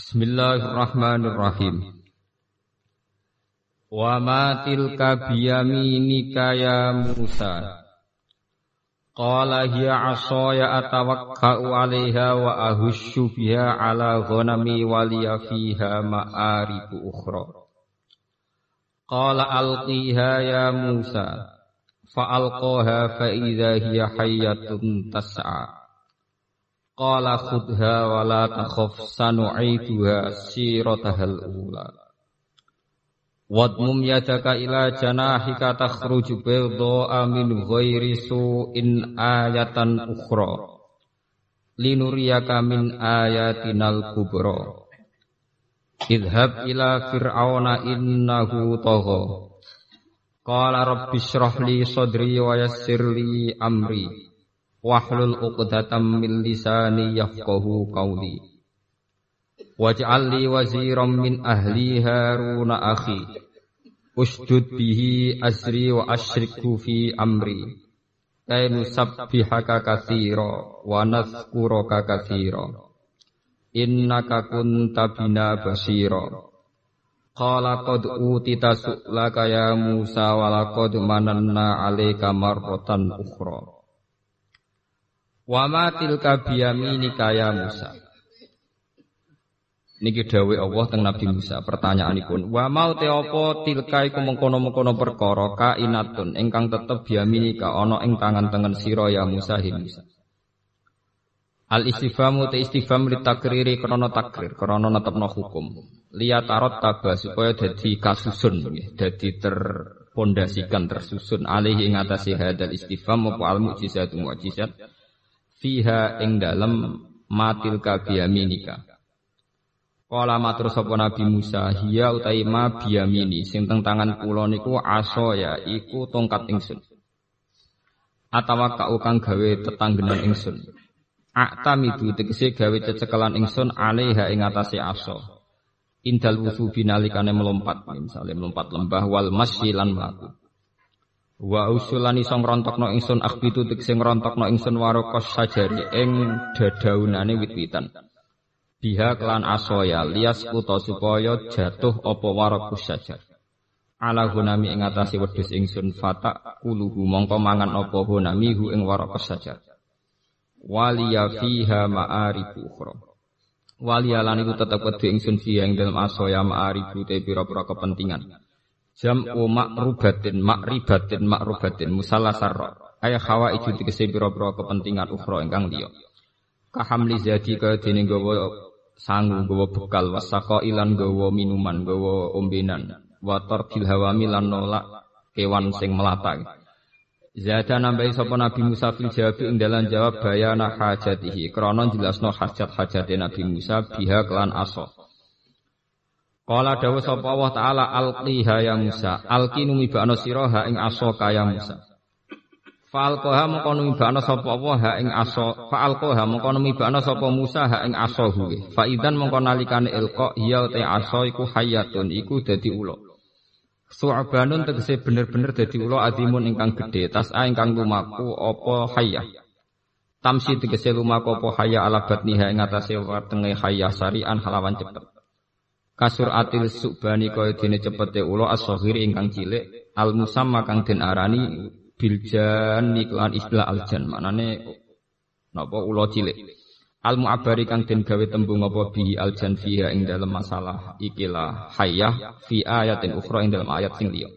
Bismillahirrahmanirrahim. Wa ma tilka biyaminika ya Musa. Qala hiya asaya atawakka'u 'alaiha wa ahussu biha 'ala ghanami wa liya fiha ma'aribu ukhra. Qala alqiha ya Musa. Fa'alqaha fa idza hiya hayyatun tas'a. Qala khudha wa la takhaf sanu'ituha siratahal ula. Wadmum yadaka ila janahika takhruju bayda'a min ghairi su'in ayatan ukhra. Linuriyaka min ayatinal kubra. Idhab ila fir'auna innahu tagha. Qala rabbi shrah li sadri wa yassir li amri wahlul 'uqdatam min lisani yafqahu qawli Waj'al li waziran min ahli Haruna akhi. Usdud bihi asri wa asyrikhu fi amri. Kay nusabbihaka katsira wa nadhkuraka katsira. Innaka kunta bina basira. Qala qad utita su'laka ya Musa wa laqad mananna 'alaika marratan ukhra. Wa ma tilka biyaminika ya Musa. Niki dawuh Allah teng Nabi Musa. Pertanyaanipun, wa mau te apa tilka iku mengkono-mengkono perkara kainatun ingkang tetep ka ana ing tangan tengen sira ya Musa hi Musa. Al istifamu te istifham li takriri krana takrir, krana netepno hukum. Liya tarot taba supaya dadi kasusun nggih, dadi terpondasikan tersusun alih ing hadal istifham apa al mukjizat mukjizat fiha ing dalem matil ka biyaminika Kala matur sapa Nabi Musa, hiya utai ma biyamini sing teng tangan kula niku aso ya iku tongkat ingsun. Atawa kau kang gawe tetanggenan ingsun. Aktamidu tegese gawe cecekelan ingsun alaiha ing atase aso. Indal wusu binalikane melompat, misalnya melompat lembah wal masyilan mlaku. Wa usulan iso ngrontokno ingsun akhbitu tegese ngrontokno ingsun warokos sajari ing dadaunane wit-witan. Biha kelan asoya lias kuto supaya jatuh opo warakus saja ala hunami ing atase wedhus ingsun fata kuluhu mongko mangan opo hunami hu ing warakus saja waliya fiha ma'aribu ukhra. Waliya lan iku tetep wedhe ingsun fiha ing dalem asoya ma'aribu te pira-pira kepentingan jam makrubatin makribatin makrubatin musallasar ayah hawa itu dikese pira-pira kepentingan ukhra ingkang liya. Kahamli zadi kaya dene gawa sangu gawa bekal wasako ilan gawa minuman gawa ombenan wator hawami lan nolak kewan sing melata Zada nambahi sapa Nabi Musa fil jawab ing dalan jawab bayana hajatihi. Krana jelasno hajat hajate Nabi Musa biha kelan aso Kala dawuh sapa Allah taala alqiha ya Musa. Alqi numibana sira ha ing aso kaya Musa. Fa'alqaha mongko numibana sapa Allah ha ing aso fa'alqaha mongko numibana sapa Musa ha ing huwe. Fa idzan mongko nalikane ilqa ya te aso iku hayatun iku dadi ula. Su'banun tegese bener-bener dadi ula adimun ingkang gedhe tas'a ingkang lumaku apa hayah. Tamsi tegese lumaku apa hayah ala batniha ing atase wetenge hayah sarian halawan cepet Kasur atil subani kaya dene cepete ula as-saghir ingkang cilik al musamma kang den arani biljan iklan istilah aljan manane napa ula cilik? Al mu'abari kang den gawe tembung apa bi aljan fiha ing dalam masalah ikilah hayyah fi ayatin ukhra ing dalam ayat sing liya.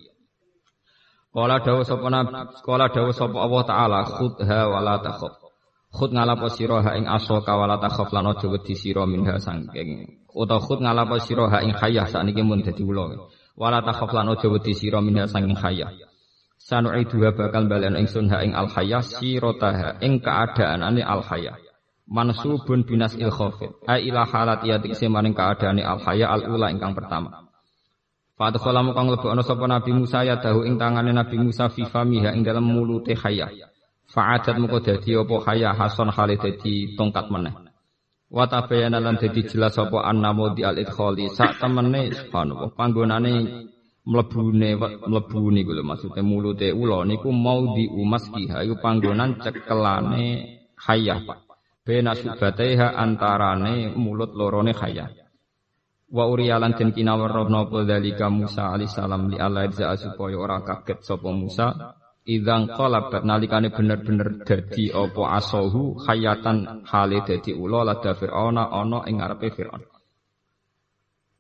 Kala dawa sapa nabi kala dawa sapa Allah taala khudha wala takhaf khud ngalapo sira ha ing asoka wala takhaf lan aja wedi sira minha sangking utawa khud ngalapo sira ha ing hayyah sakniki mun dadi ula wala takhaf lan aja wedi sira minha sangking hayyah Sanu'iduha bakal balen ingsun ha ing al hayya sirotaha ing keadaanane al hayya. Mansubun binas il khafid. Ai ila halat ya tikse maring keadaane al hayya al ula ingkang pertama. Fadkhala kang lebokno sapa Nabi Musa ya dahu ing tangane Nabi Musa fi famiha ing dalam mulute hayya. Fa'adat muka dadi apa hayya hason khali dadi tongkat meneh. Wa tabayana lan dadi jelas apa annamo di al idkhali sak temene subhanallah panggonane mlebune mlebu niku lho maksude mulute ula niku mau di umas kiha iku panggonan cekelane hayah Pak. Bena subateha antarane mulut lorone hayah. Wa uriyalan den kinawar napa dalika Musa alaihissalam li Allah supaya ora kaget sapa Musa Idang qalabat nalikane bener-bener dadi apa asohu khayatan hale dadi ula lada fir'auna ana ing ngarepe fir'aun.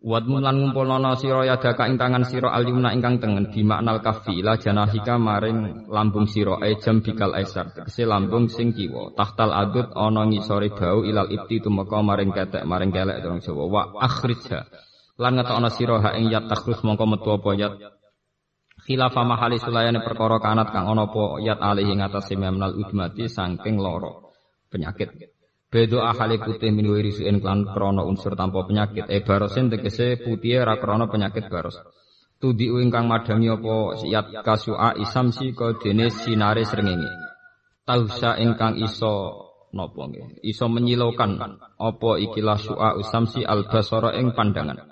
Wad mulan ngumpulana sira yadaka ing tangan sira alimna ingkang tengen di maknal kafi la janahika maring lambung sira e jam bikal aisar tegese lambung sing kiwa. Tahtal adut ana ngisore bau ilal ibti tumeka maring ketek maring kelek dong Jawa. Wa akhrijha lan ngetokno sira ha ing yat takhrus mongko metu apa yat Khilafah mahali sulayane perkara kanat kang ana apa yat alih ing atase memnal udmati saking loro penyakit. Bedo ahali putih min wiri suin klan krono unsur tanpa penyakit. E barosin tegese putih ra krono penyakit baros. Tudi ingkang madangi apa yat kasua isamsi ko dene sinare srengenge. Tausa ingkang iso napa nggih? Iso menyilaukan apa ikilah su'a usamsi al basara ing pandangan.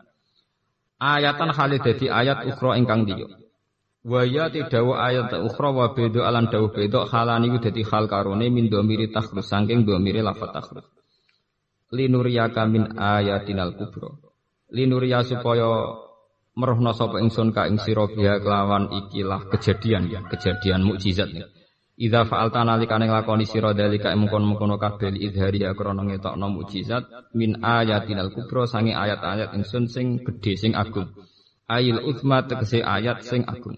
Ayatan hale dadi ayat ukhra ingkang liya. Waya ayat ukhra wa bedo alan dawu bedo halani ku dadi hal karone min domiri takhrus saking domiri lafat takhrus. Linuriyaka min ayatinal kubro. Linuria supaya merohna sapa ingsun ka ing sira biha kelawan ikilah kejadian ya, kejadian mukjizat nih. Idza fa'alta nalikane nglakoni sira dalika mengkon-mengkono kabeh idhari ya krana ngetokno mukjizat min ayatinal kubro sange ayat-ayat ingsun sing gedhe sing agung. Ayil uthma tegese ayat sing agung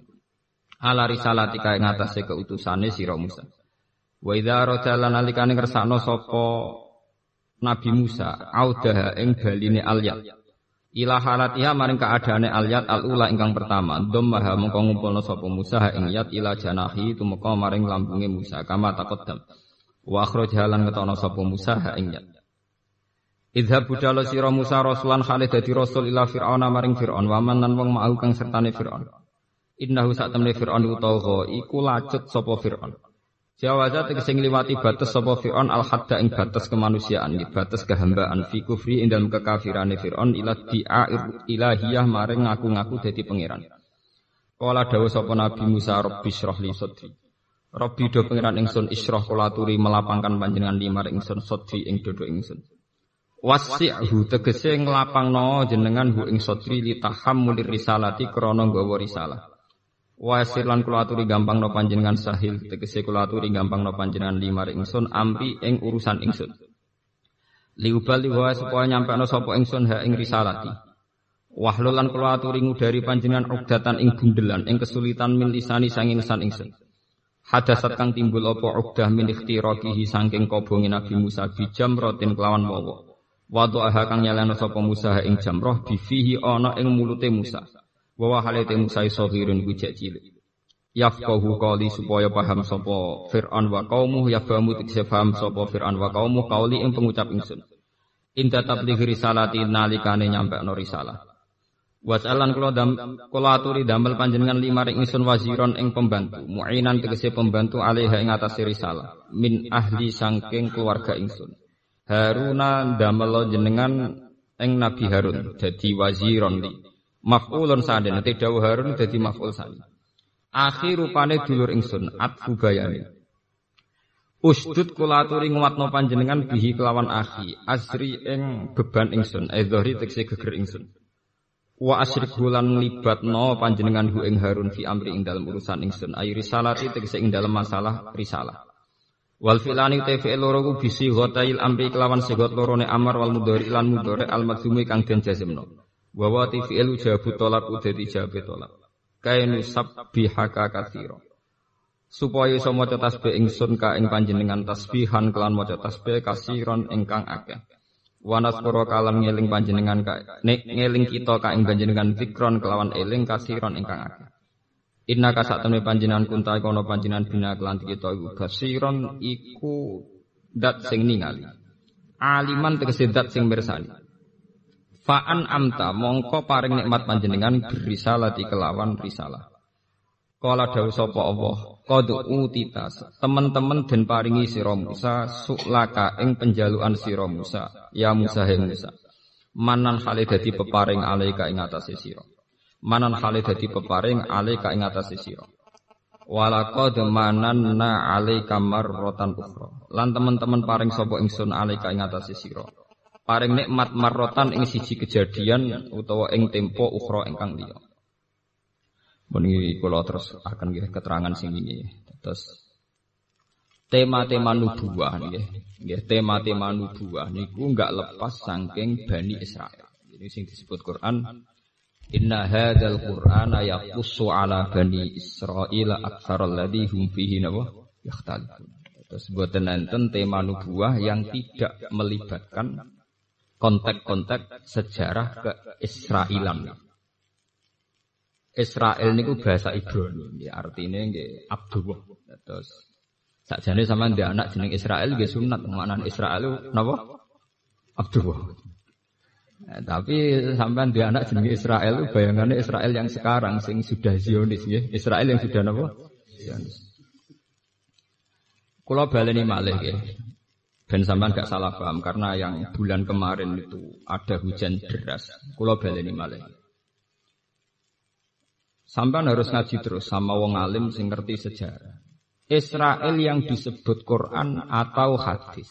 ala risalatika ing atase keutusane sira Musa. Wa idza rajala nalikane ngersakno sapa Nabi Musa audaha ing baline alyat. Ila halatiha maring keadaane alyat al-ula ingkang pertama, dhammaha mengko ngumpulna sapa Musa ing yat ila janahi tumeka maring lambunge Musa kama taqaddam. Wa akhrajha lan ngetono sapa Musa ing yat. Idhab budalo sira Musa rasulan khalid dadi rasul ila fir'auna maring fir'aun wa man lan wong mau kang sertane fir'aun. Innahu sak temne Fir'aun utawa iku lacut sapa Fir'aun. Jawaza tegese ngliwati batas sapa Fir'aun al hadda ing batas kemanusiaan, di batas kehambaan fi kufri ing dalem kekafirane Fir'aun ila di'air ilahiyah maring ngaku-ngaku dadi pangeran. Kala dawuh sapa Nabi Musa Rabbi syrah li sadri. Rabbi do pangeran ingsun isyrah kula aturi melapangkan panjenengan limar ingsun sadri ing dodo ingsun. Wasi'hu tegese nglapangno jenengan hu ing sadri li tahammulir risalati krana nggawa risalah. Wasir lan kula aturi gampang no panjenengan sahil tegese kula aturi gampang no panjenengan lima ingsun ampi ing urusan ingsun. Liubal liwa supaya nyampe no sopo ingsun ha ing risalati. Wahlul lan kula aturi ngudari panjenengan ugdatan ing bundelan ing kesulitan min lisani sanging san ingsun. Hadasat kang timbul apa ugdah min ikhtiraqihi sangking kobongi Nabi Musa bijam rotin kelawan wawa. Wadu aha kang nyalano sapa Musa ing jamroh bifihi ana ing mulute Musa wa halate Musa sahirun bujak cilik. Yafqahu qali supaya paham sapa Fir'aun wa qaumuh yafhamu tegese paham sapa Fir'aun wa qaumuh qauli ing pengucap ingsun. Inta tabligh risalati nalikane nyampe no risalah. Wasalan kula dam kula aturi damel panjenengan lima ring ingsun waziron ing pembantu. Muinan tegese pembantu alaiha ing atas risalah. Min ahli sangking keluarga ingsun. Haruna damel jenengan ing Nabi Harun dadi waziron li Maf'ulun sani nanti dawuh Harun dadi maf'ul sani. Akhir rupane dulur ingsun atfu bayani. Usdud kula aturi nguatno panjenengan bihi kelawan akhi asri ing beban ingsun edzori tekse geger ingsun. Wa asrik bulan libatno panjenengan hu ing Harun fi amri ing dalam urusan ingsun ayu risalati tekse ing dalam masalah risalah. Wal filani te loro ku bisi ghotail amri kelawan segot lorone amar wal mudhari lan mudhari al madzumi kang den jazmno. Wa ti fi'il jawabu tolak udati jawabe tolak. Kainu sabbihaka katsira. Supaya iso maca tasbih ingsun ka ing panjenengan tasbihan kelan maca tasbih kasiron ingkang akeh. Wa nasqura kalam ngeling panjenengan ka ngeling kita ka ing panjenengan zikron kelawan eling kasiron ingkang akeh. Inna ka sak temne panjenengan kunta kono panjenengan bina kelan kita iku kasiron iku dat sing ningali. Aliman tegese dat sing mirsani. Fa'an amta mongko paring nikmat panjenengan berisalati kelawan risalah. Kala dawu sapa Allah, qad utitas. Teman-teman den paringi sira Musa suklaka ing penjaluan sira Musa, ya Musa he Musa. Manan hale dadi peparing alaika ing atase sira. Manan hale dadi peparing alaika ing atase sira. Walaqad mananna alaika marratan ukhra. Lan teman-teman paring sapa ingsun alaika ing atase sira. Paring nikmat marrotan ing siji kejadian utawa ing tempo ukhra ingkang liya. Muni kula terus akan nggih keterangan sing ini. Terus tema-tema nubuah nggih. Nggih tema-tema nubuah niku enggak lepas saking Bani Israel. Ini sing disebut Quran Inna hadzal Qur'ana yaqussu ala bani Israil aktsaral ladzi hum fihi nawa yakhtalifun. Terus buatan enten tema nubuah yang tidak melibatkan konteks-konteks sejarah ke Israelan. Israel niku bahasa Ibrani, ya artinya nggih Abdullah. Terus sakjane sama dia anak jeneng Israel nggih sunat, maknane Israel napa? Abdullah. Nah, tapi sampean dia anak jeneng Israel bayangannya Israel yang sekarang sing sudah Zionis ya. Israel yang sudah napa? Zionis. Kula baleni malih ya. Ben sampean gak salah paham karena yang bulan kemarin itu ada hujan deras. Kula baleni malih. Sampean harus ngaji terus sama wong alim sing ngerti sejarah. Israel yang disebut Quran atau hadis.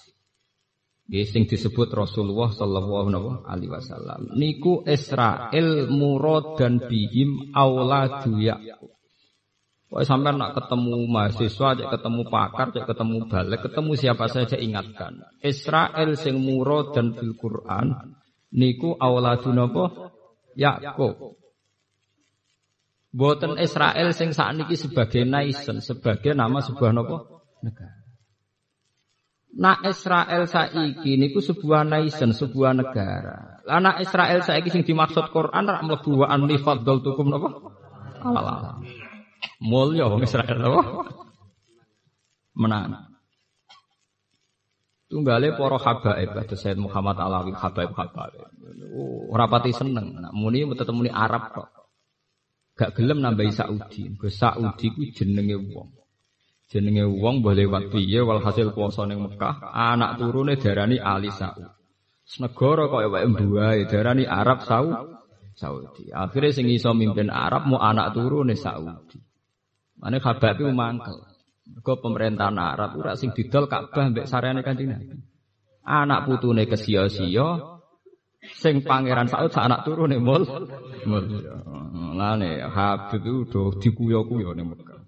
Sing disebut Rasulullah Sallallahu Alaihi Wasallam. Niku Israel murad dan bihim auladu Yakub. Wah sampai nak ketemu mahasiswa, cek ketemu pakar, cek ketemu balik, ketemu siapa saja ingatkan. Israel sing muro dan bil Quran niku awladu napa? Yakub. Boten Israel sing sakniki sebagai nation, sebagai nama sebuah napa? Negara. Nak Israel saiki niku sebuah nation, sebuah negara. Lah nak Israel saiki sing dimaksud Quran rak mlebu wa anni tukum napa? Allah. Mulya wong Israel apa? Menang. Tunggale para habaib kados Said Muhammad Alawi habaib habaib. Oh, ora pati seneng. Nak muni tetep muni Arab kok. Gak gelem nambahi Saudi. Go Saudi ku jenenge wong. Jenenge wong boleh lewat piye walhasil kuasa ning Mekah, anak turune darani Ali Saud. Senegara kaya wae mbuahe darani Arab Saud. Saudi. Akhirnya sing iso mimpin Arab mau anak turune Saudi. Mane Habab itu mangkel. Mergo pemerintahan Arab ora sing didol Ka'bah mbek sareane Kanjeng Nabi. Anak putune kesia-sia sing pangeran Saud sak anak turune mul. Mul. Lane Habib itu do dikuyo-kuyo ning Mekah.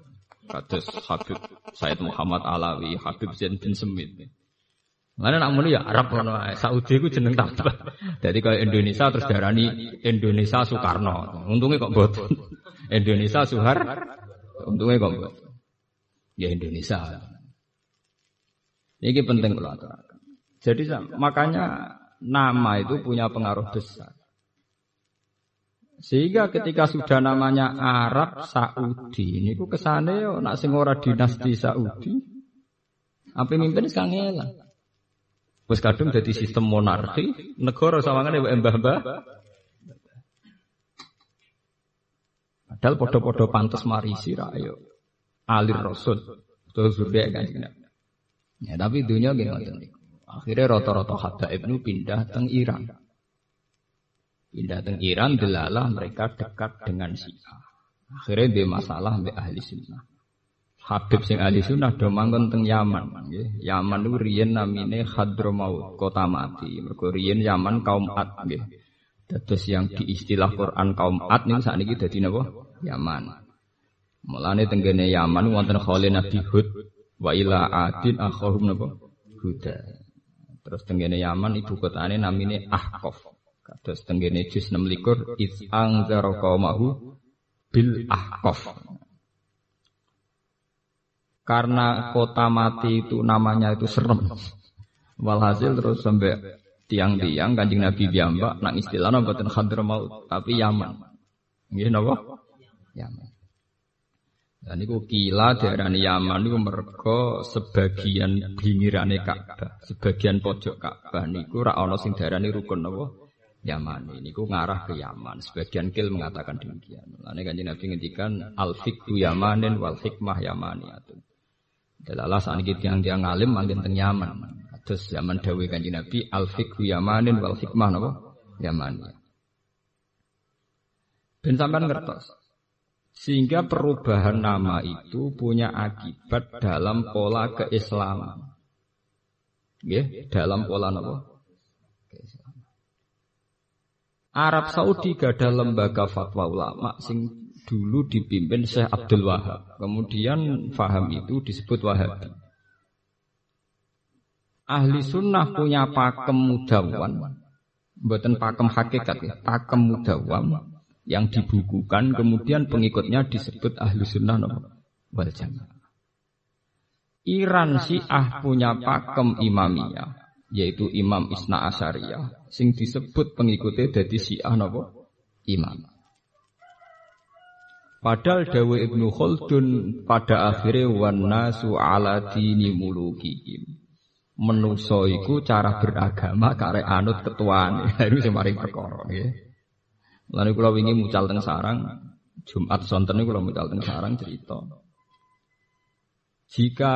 Kados Habib Said Muhammad Alawi, Habib Zain bin Semit. Mana nak muni ya Arab kono Saudi ku jeneng tambah. Jadi kalau Indonesia terus darani Indonesia Soekarno. Untungnya kok boten. Indonesia Suhar Untungnya kok enggak. Ya Indonesia. Ini penting kalau aturakan. Jadi makanya nama itu punya pengaruh besar. Sehingga ketika sudah namanya Arab Saudi, ini ku ke sana yo nak sing ora dinasti Saudi, apa mimpin sekarang ngelang. Wes kadung jadi sistem monarki, negara sawangane mbah-mbah Padahal podo-podo pantas marisi ra ayo. Alir Rasul. Terus zuriat kan Ya tapi dunia gimana Akhirnya rata-rata habaib itu pindah teng Iran. Pindah teng Iran delalah mereka dekat dengan Syiah. Akhirnya dia masalah mbek ahli sunnah. Habib sing ahli sunnah do manggon teng Yaman. Nggih. Yaman itu riyen namine Hadramaut, kota mati. Mergo riyen Yaman kaum Ad nggih. Terus yang di istilah Quran kaum Ad niku sakniki dadi napa? Yaman. Mulane tenggene Yaman wonten khole Nabi Hud wa ila adin akhahum napa? Huda. Terus tenggene Yaman ibu kotane namine Ahqaf. Kados tenggene juz 26 iz anzara qaumahu bil Ahqaf. Karena kota mati itu namanya itu serem. Walhasil terus sampai tiang-tiang kanjeng Nabi Biamba nang istilahnya mboten Hadramaut tapi Yaman. Nggih napa? Yaman. Dan itu kila daerah Yaman itu mereka sebagian pinggirane Ka'bah, sebagian pojok Ka'bah niku rak ana sing darani rukun napa? Yaman ini ku ngarah ke Yaman. Sebagian kil mengatakan demikian. Lalu kan Nabi ngendikan al fikhu Yamanin wal hikmah Yamaniyatun. Dalalah saat ini yang dia ngalim manggen teng Yaman. Terus Yaman dawe kanjeng Nabi al fikhu Yamanin wal hikmah napa? Yamaniyah. Ben sampean ngertos. Sehingga perubahan nama itu punya akibat dalam pola keislaman. Ya, dalam pola apa? Arab Saudi gak ada lembaga fatwa ulama sing dulu dipimpin Syekh Abdul Wahab. Kemudian faham itu disebut Wahabi. Ahli sunnah punya pakem mudawan. Buatan pakem hakikat ya, pakem mudawan yang dibukukan kemudian pengikutnya disebut ahli sunnah wal jamaah. Iran Syiah punya pakem imamiyah, yaitu Imam Isna Asyariyah, sing disebut pengikutnya dari Syiah napa? Imam. Padahal Dawe Ibnu Khaldun pada akhirnya wan nasu ala dini mulukihim. Menuso iku cara beragama kare anut ketuaan. Itu sing maring perkara nggih. Lalu kula wingi mucal teng sarang Jumat sonten niku kula mucal teng sarang cerita. Jika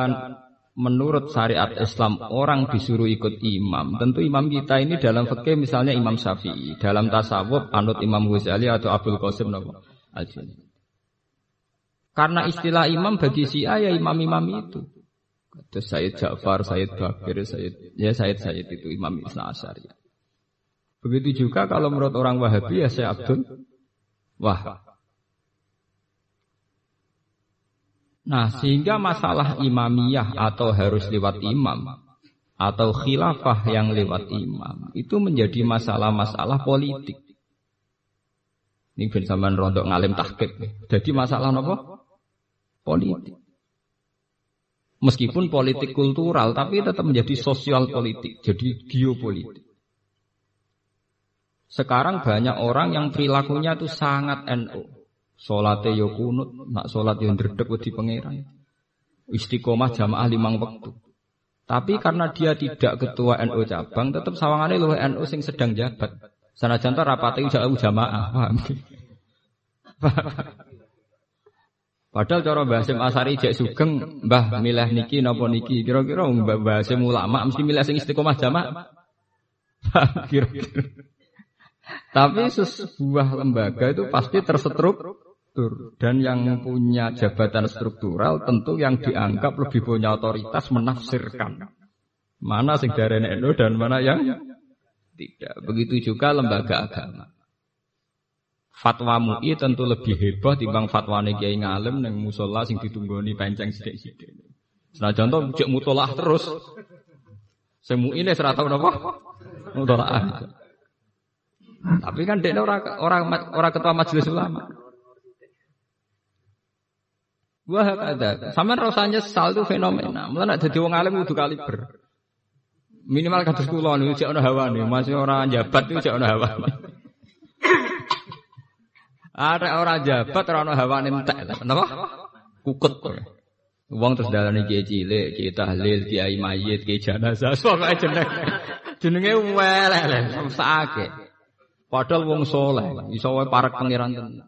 menurut syariat Islam orang disuruh ikut imam, tentu imam kita ini dalam fikih misalnya Imam Syafi'i, dalam tasawuf anut Imam Ghazali atau Abdul Qasim -Jani. Karena istilah imam bagi Syiah ya imam-imam itu. Terus Sayyid Ja'far, Sayyid Bakir, Sayyid ya Sayyid Sayyid itu imam Isna ya. Begitu juga kalau menurut orang Wahabi ya saya Abdul Wah. Nah, sehingga masalah imamiyah atau harus lewat imam atau khilafah yang lewat imam itu menjadi masalah-masalah politik. Ini ben rontok ngalim tahqiq. Jadi masalah apa? politik. Meskipun politik kultural, tapi tetap menjadi sosial politik, jadi geopolitik. Sekarang banyak orang yang perilakunya itu sangat NU. Solatnya yo kunut, nak solat yo ndredeg di pangeran. Istiqomah jamaah limang waktu. Tapi karena dia tidak ketua NU cabang, tetap sawangannya loh NU sing sedang jabat. Sana contoh rapatnya jauh jamaah, paham? Padahal cara Mbah Hasim Asari jek sugeng, Mbah milih niki napa niki. Kira-kira Mbah Hasim ulama mesti milih sing istiqomah jamaah. Kira-kira. Tapi sebuah lembaga itu pasti terstruktur dan yang punya jabatan struktural tentu yang dianggap lebih punya otoritas menafsirkan mana sing darene dan mana yang tidak. Begitu juga lembaga agama. Fatwa MUI tentu lebih hebat timbang fatwa kiai ngalim neng musola sing ditunggoni penceng sidik-sidik. Nah contoh cek mutolah terus. Semu ini serata apa? Mutolah. Tapi kan dia orang orang orang ketua majelis ulama. Wah ada. Sama rasanya sal itu fenomena. Mulai nak jadi wong alim kudu kaliber. Minimal kados kula niku cek ana hawane, masih orang jabat itu cek ana hawane. Ada orang jabat ora ono hawane entek. Napa? Kukut. Wong terus dalane kiai cilik, kiai tahlil, kiai mayit, kiai jenazah, pokoke jeneng. Jenenge weleh, sakake. Padahal wong soleh, iso wae parek pangeran tenan.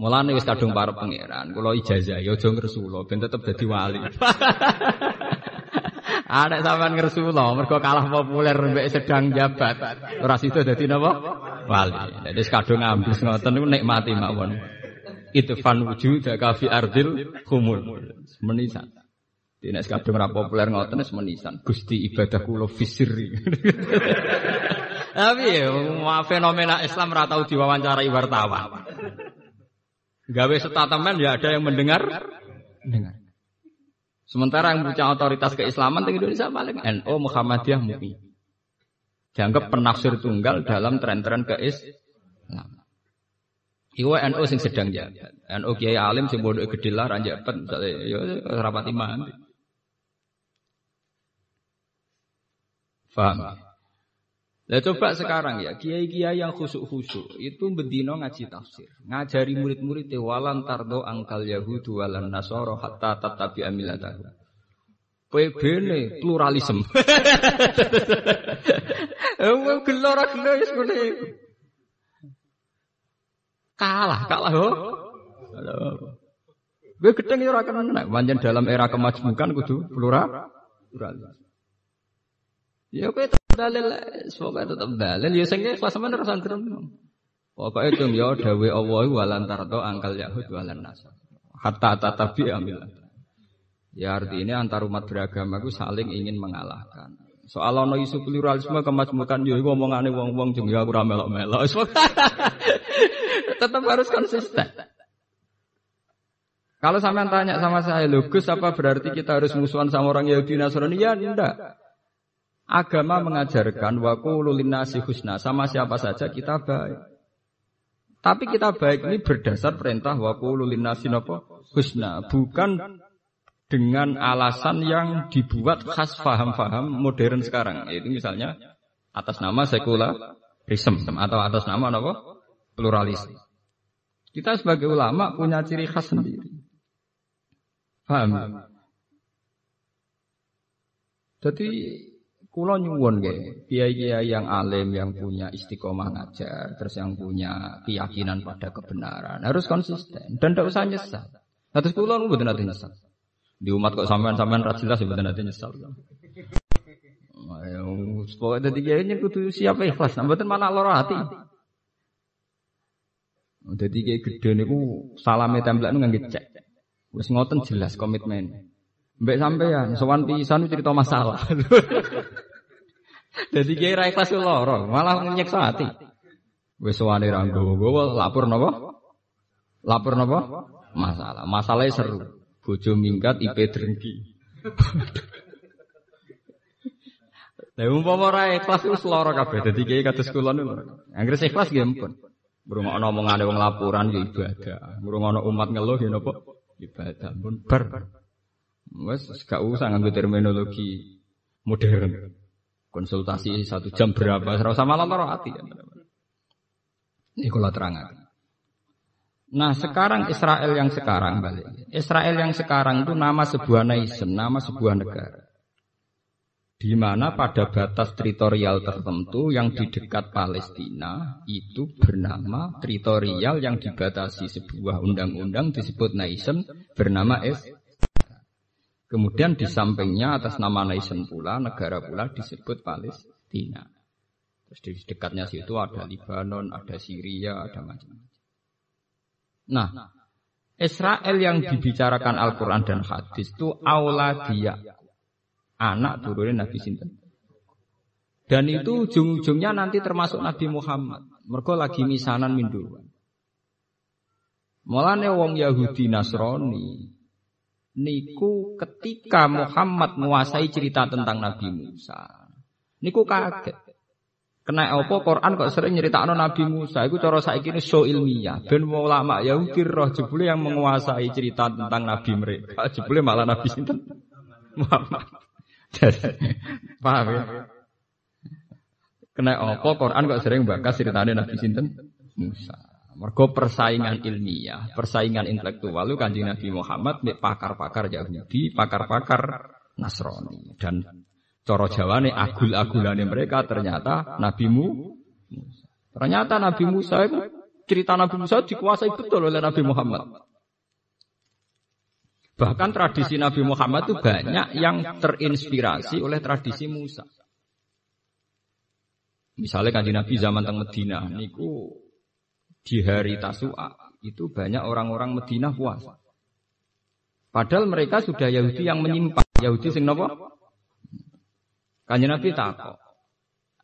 Mulane wis kadung parek pangeran, kula ijazah ya aja ngresula ben tetep dadi wali. Ada sampean ngersula, mergo kalah populer mbek sedang jabat. Ora sida dadi napa? Wali. Dadi kadung ambis ngoten niku nikmati mawon. Itu fan wujud kafi ardil khumul. Menisan. Dene kadung ora populer ngoten wis menisan. Gusti ibadah kula fisiri. Tapi ya, fenomena Islam ora tau diwawancarai wartawan. Gawe statement ya ada yang mendengar. Dengar. Sementara yang punya otoritas keislaman di Indonesia paling NU Muhammadiyah MUI. Dianggap penafsir tunggal dalam tren-tren keislaman. Iku NU sing sedang jabat. NU Kiai Alim sing bodoh gede lah ranjak pet misalnya ya rapati mandi. Faham? Nah coba sekarang ya, kiai-kiai yang khusuk-khusuk itu bedino ngaji tafsir. Ngajari murid-murid walan tardo angkal yahudu walan nasoro hatta tatabi amilatahu. PB ini pluralisme. Eh, gelora gelora ya sebenarnya. Kalah, kalah ho. Gue gedeng ya ora kena. Manjen dalam era kemajmukan kudu plural. Pluralis. Ya kowe dalil, semoga tetep dalil. Ya sing kelas sampean ora santrem. Pokoke itu ya dawe Allah walan tardo angkal Yahud walan nasar. Hatta tatabi amil. Ya artinya antar umat beragama itu saling ingin mengalahkan. Soal ono isu pluralisme kemajmukan yo iku omongane wong-wong jeng ya ora melok-melok. Tetap harus konsisten. Kalau sampean tanya sama saya, lho Gus apa berarti kita harus musuhan sama orang Yahudi Nasrani? Ya enggak. Agama mengajarkan qulu linnasi husna sama siapa saja kita baik. Tapi kita baik ini berdasar perintah qulu linnasi husna, bukan dengan alasan yang dibuat khas faham-faham modern sekarang. Yaitu misalnya atas nama sekularisme atau atas nama apa? pluralis. Kita sebagai ulama punya ciri khas sendiri. Paham? Jadi kulo nyuwun ge, kiai-kiai yang alim yang punya istiqomah ngajar, terus yang punya keyakinan pada kebenaran harus konsisten dan tidak usah nyesal. Nah, terus kulo nggak nanti nyesal. Di umat kok sampean-sampean ra jelas sebenarnya nanti nyesal. Ayo, pokoknya tadi kayaknya kudu siapa ikhlas, nah mboten malah lara hati. Jadi kayak gede niku salame template nu nggak cek. Wis ngoten jelas komitmen. Mbak sampean sowan pisan cerita masalah. Jadi kayak ra ikhlas lara, malah nyeksa hati. Wis sowane ra nggowo lapor napa? Lapor napa? Masalah. Masalahnya seru. Bojo minggat IP drengki. Lah umpama ora ikhlas wis lara kabeh dadi kiai kados kula niku. Anggere ikhlas nggih ampun. Ngrungokno omongane wong laporan ya ibadah. Ngrungokno umat ngeluh ya napa? Ibadah pun bar. Wes gak usah nganggo terminologi modern. Konsultasi satu jam berapa? Ora usah malah lara ati. Ini kula terangkan. Nah sekarang Israel yang sekarang balik. Israel yang sekarang itu nama sebuah nation, nama sebuah negara. Di mana pada batas teritorial tertentu yang di dekat Palestina itu bernama teritorial yang dibatasi sebuah undang-undang disebut nation bernama es. Kemudian di sampingnya atas nama nation pula negara pula disebut Palestina. Terus di dekatnya situ ada Libanon, ada Syria, ada macam-macam. Nah, Israel yang dibicarakan Al-Quran dan hadis itu dia anak turunnya Nabi Sinten. Dan itu ujung-ujungnya nanti termasuk Nabi Muhammad. Mereka lagi misanan minduan. Mulane wong Yahudi Nasrani niku ketika Muhammad menguasai cerita tentang Nabi Musa. Niku kaget. Kena apa Quran kok sering nyeritakno Nabi Musa iku cara saiki ini so ilmiah. Ben ulama Yahudi roh jebule yang menguasai cerita tentang nabi mereka. Jebule malah nabi sinten? Muhammad. Paham ya? Kena apa Quran kok sering bakas ceritane Nabi sinten? Musa. Mergo persaingan ilmiah, persaingan intelektual lu kanjeng Nabi Muhammad pakar-pakar Yahudi, pakar-pakar Nasrani dan Coro Jawa nih agul-agulane mereka ternyata Nabi Musa. Ternyata Nabi Musa itu cerita Nabi Musa dikuasai betul oleh Nabi Muhammad. Bahkan tradisi Nabi Muhammad itu banyak yang terinspirasi oleh tradisi Musa. Misalnya kan di Nabi zaman teng Medina, niku di hari Tasu'a itu banyak orang-orang Medina puasa. Padahal mereka sudah Yahudi yang menyimpan. Yahudi sing nopo? Kanjeng Nabi takok.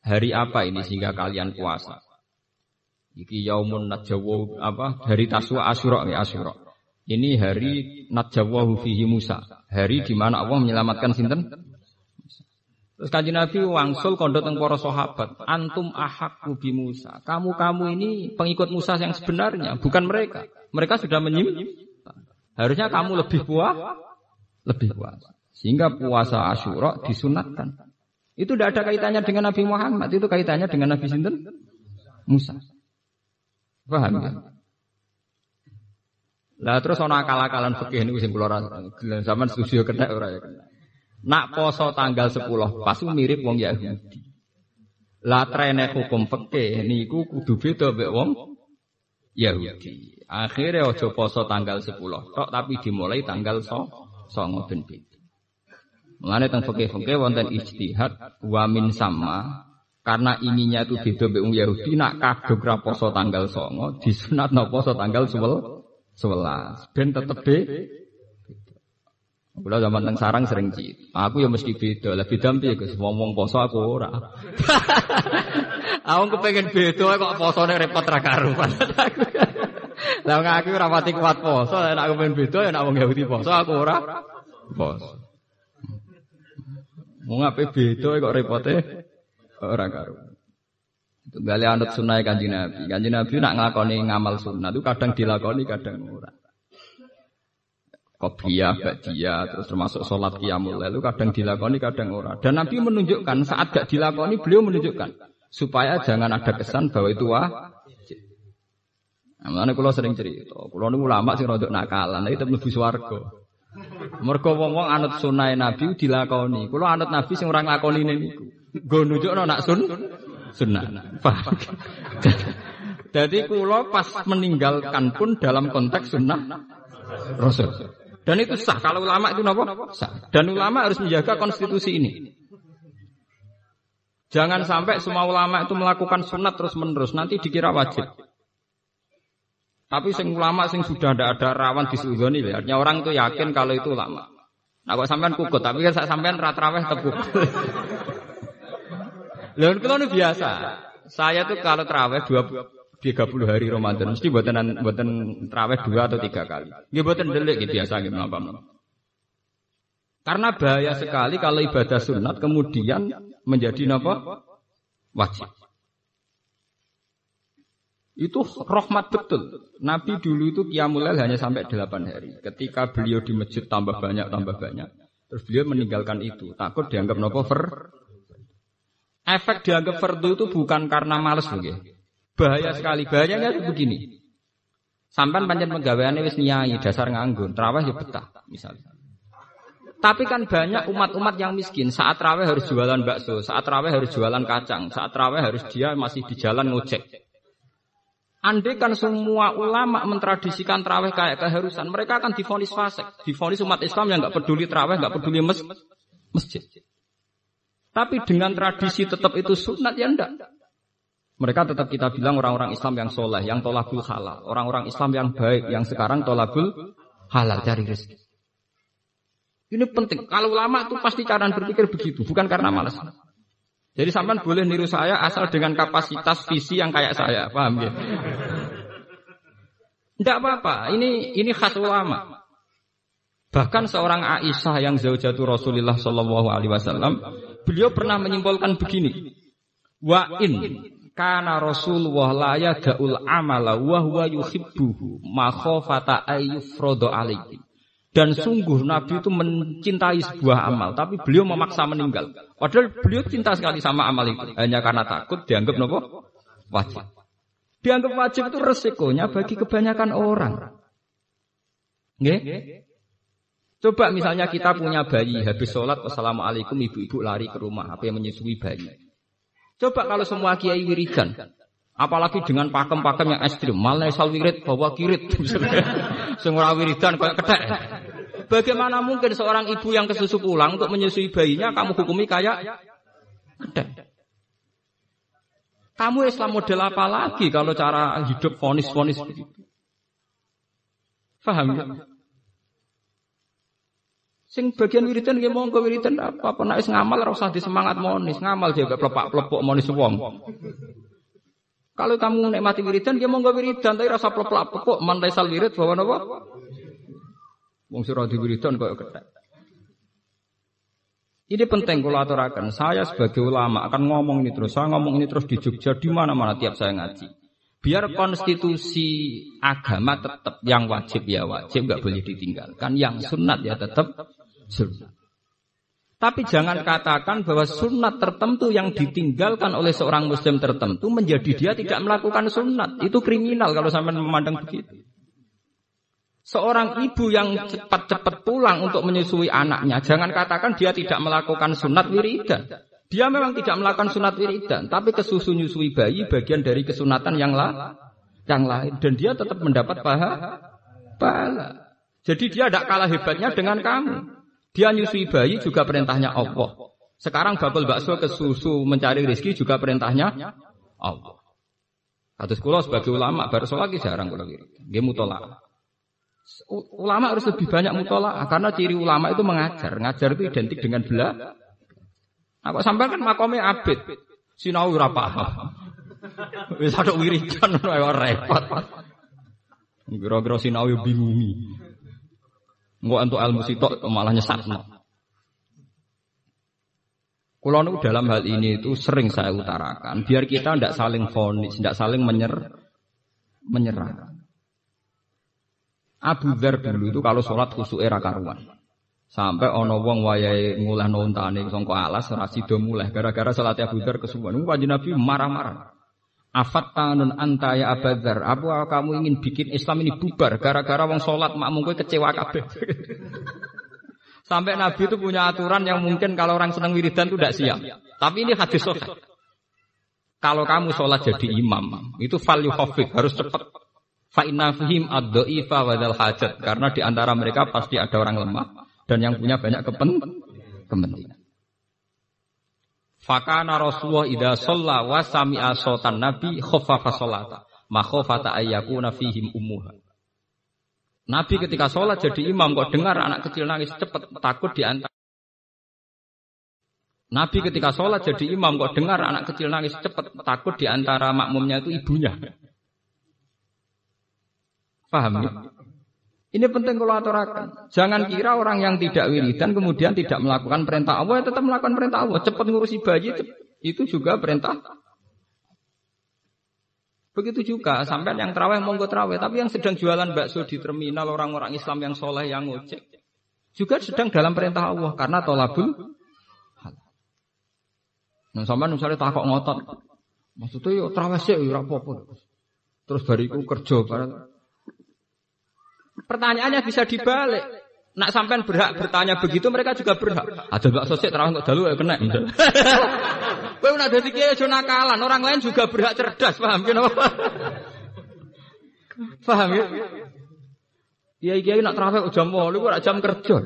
Hari apa ini sehingga kalian puasa? Iki yaumun najawwa apa? Hari Taswa Asyura ya Asyura. Ini hari najawwahu fihi Musa. Hari di mana Allah menyelamatkan sinten? Terus kanjeng Nabi wangsul kondo teng para sahabat, antum ahak bi Musa. Kamu-kamu ini pengikut Musa yang sebenarnya, bukan mereka. Mereka sudah menyim. Harusnya kamu lebih puas, lebih puas. Sehingga puasa Asyura disunatkan. Itu tidak ada kaitannya dengan Nabi Muhammad, itu kaitannya dengan Nabi Sinten Musa. Paham ya? Lah terus ana akal-akalan fikih niku sing kula zaman setuju kena ora ya. Nak poso tanggal 10 pas mirip wong Yahudi. Lah trene hukum fikih niku kudu beda mbek wong Yahudi. Akhirnya ojo poso tanggal 10 tok tapi dimulai tanggal 9 ben beda. Mengenai tentang fakih-fakih wonten ijtihad wa min sama karena ininya itu beda mbek Yahudi nak kadung ra poso tanggal 9 disunat no poso tanggal 11 11 ben tetep Kula zaman teng sarang sering. Aku ya mesti beda. Lah beda piye Gus? Wong poso aku ora. Aku kepengen beda kok posone repot ra karuan. Lah aku ora pati kuat poso, nek aku pengen beda ya nek wong Yahudi poso aku ora poso. Mau ngapain beda kok repote ora karuan. Itu gali anut sunnah kanjeng Nabi. Kanjeng Nabi nak nglakoni ngamal sunnah itu kadang dilakoni kadang ora. Qobliyah, Ba'diyah, terus termasuk sholat qiyamul lalu kadang dilakoni, kadang ora. Dan Nabi menunjukkan saat gak dilakoni, beliau menunjukkan supaya jangan ada kesan bahwa itu wajib. Nah, mana kalau sering cerita, kalau ini ulama sih rodok nakalan, itu lebih swargo. Mergo wong-wong anut sunai Nabi dilakoni. Kalau anut Nabi sing orang lakoni ini, gue nunjuk nak sun sunnah. Jadi kulo pas meninggalkan pun dalam konteks sunnah Rasul. Dan itu sah. Kalau ulama itu apa? Sah. Dan ulama harus menjaga konstitusi ini. Jangan sampai semua ulama itu melakukan sunat terus menerus. Nanti dikira wajib. Tapi sing ulama sing sudah tidak ada rawan di disudoni, artinya orang itu yakin kalau itu ulama. Nah kok sampean kukut, tapi kan sampean ratraweh tepuk. Lalu kalau biasa. Saya tuh kalau teraweh dua 30 hari Ramadan mesti buatan buatan terawih dua atau tiga kali. Nggih buatan delik gitu biasa gitu apa Karena bahaya sekali kalau ibadah sunat kemudian menjadi apa? Wajib. Itu rahmat betul. Nabi dulu itu kiamulail hanya sampai delapan hari. Ketika beliau di masjid tambah banyak tambah banyak. Terus beliau meninggalkan itu. Takut dianggap nopo. Efek dianggap fardu itu bukan karena males begitu. Bahaya sekali. Bahayanya begini. Sampai panjang pegawaiannya wis nyai dasar nganggur, terawih ya betah misalnya. Tapi kan banyak umat-umat yang miskin. Saat terawih harus jualan bakso, saat terawih harus jualan kacang, saat terawih harus dia masih di jalan ngojek. Andai kan semua ulama mentradisikan terawih kayak keharusan, mereka akan difonis fasik, difonis umat Islam yang nggak peduli terawih, nggak peduli mes masjid. Tapi dengan tradisi tetap itu sunat ya enggak. Mereka tetap kita bilang orang-orang Islam yang soleh, yang tolabul halal. Orang-orang Islam yang baik, yang sekarang tolabul halal cari rezeki. Ini penting. Kalau lama itu pasti cara berpikir begitu, bukan karena malas. Jadi sampean boleh niru saya asal dengan kapasitas visi yang kayak saya, paham ya? Tidak apa-apa. Ini ini khas ulama. Bahkan seorang Aisyah yang jauh Rasulullah Shallallahu Alaihi Wasallam, beliau pernah menyimpulkan begini. Wa in kana Rasulullah la yada'ul amala wa huwa yuhibbuhu makhafata ayyufradu alaihi. Dan sungguh Nabi itu mencintai sebuah amal, tapi beliau memaksa meninggal. Padahal beliau cinta sekali sama amal itu, hanya karena takut dianggap nopo wajib. Dianggap wajib itu resikonya bagi kebanyakan orang. Nggih? Coba misalnya kita punya bayi, habis sholat, wassalamualaikum, ibu-ibu lari ke rumah, apa yang menyusui bayi. Coba kalau semua kiai wiridan, apalagi dengan pakem-pakem yang ekstrim, malah sal wirid bawa kirit, semua wiridan kayak kedek. Bagaimana mungkin seorang ibu yang kesusu pulang untuk menyusui bayinya kamu hukumi kayak kedek? Kamu Islam model apa lagi kalau cara hidup fonis-fonis begitu? Faham ya? Sing bagian wiridan nggih monggo wiridan apa apa nek ngamal ora usah disemangat monis, ngamal juga plepak-plepok monis wong. Kalau kamu nikmati wiridan nggih monggo wiridan tapi rasa plepak-plepok man sal wirid bawa napa? Wong sira di wiridan kok kethek. Ini penting kalau aturakan. Saya sebagai ulama akan ngomong ini terus. Saya ngomong ini terus di Jogja di mana-mana tiap saya ngaji. Biar konstitusi agama tetap yang wajib ya wajib, nggak boleh ditinggalkan. Yang sunat ya tetap sunnah. Tapi jangan katakan bahwa sunat tertentu yang ditinggalkan oleh seorang muslim tertentu menjadi dia tidak melakukan sunat. Itu kriminal kalau sampai memandang begitu. Seorang ibu yang cepat-cepat pulang untuk menyusui anaknya, jangan katakan dia tidak melakukan sunat wiridan. Dia memang tidak melakukan sunat wiridan, tapi kesusu nyusui bayi bagian dari kesunatan yang, la yang lain. Dan dia tetap mendapat paha, pahala. Jadi dia tidak kalah hebatnya dengan kamu. Dia nyusui bayi juga perintahnya Allah. Sekarang bakul bakso ke susu mencari rezeki juga perintahnya Allah. Atus kulo sebagai ulama baru sholat jarang kulo wirid. Dia mutolak. Ulama harus lebih banyak mutola karena ciri ulama itu mengajar. Ngajar itu identik dengan bela. Aku sampai kan makomnya abid. Sinau ora paham. Wis ada wiridan repot. Kira-kira sinau. Engko entuk ilmu sitok malah nyesatno. Kulo dalam hal ini itu sering saya utarakan, biar kita tidak saling fonis, tidak saling menyer, menyerah. Abu Dhar dulu itu kalau sholat khusus era karuan. Sampai ono wong wayai ngulah nontane songko alas ora sida mulai gara-gara salat Abu Dzar kesuwen. Kanjeng Nabi marah-marah. Afat tanun anta ya Abu Dzar, apa kamu ingin bikin Islam ini bubar gara-gara wong salat makmum kowe kecewa kabeh. Sampai Nabi itu punya aturan yang mungkin kalau orang senang wiridan itu tidak siap. Tapi ini hadis sahih. Kalau kamu sholat jadi imam, itu value hafid, harus cepat. Fa'inna fihim ad-da'ifa wadal hajat. Karena di antara mereka pasti ada orang lemah dan yang punya banyak kepen kepentingan. Fakana Rasulullah idza shalla wa sami'a sautan nabi khaffafa sholata. Ma khafata ayyakuna fihim ummuha. Nabi ketika sholat jadi imam kok dengar anak kecil nangis cepat takut di antara Nabi ketika sholat jadi imam kok dengar anak kecil nangis cepat takut di antara makmumnya itu ibunya. Paham ya? Ini penting kalau aturakan. Jangan kira orang yang tidak wiridan kemudian tidak melakukan perintah Allah, ya tetap melakukan perintah Allah. Cepat ngurusi bayi, itu juga perintah. Begitu juga, sampai yang terawih monggo terawih, tapi yang sedang jualan bakso di terminal orang-orang Islam yang soleh yang ngojek juga sedang dalam perintah Allah karena tolabul Nah, sampai misalnya takut ngotot, maksudnya yo terawih sih, yo rapopo. Terus bariku kerja, Pertanyaannya bisa dibalik. Nak sampean berhak bertanya begitu mereka juga berhak. Ada mbak sosok terang untuk dalu ya kena. Kowe nak dadi kiai aja nakalan, orang lain juga berhak cerdas, paham kenapa? paham ya? Kiai kiai nak terawih jam 8 kok jam kerja.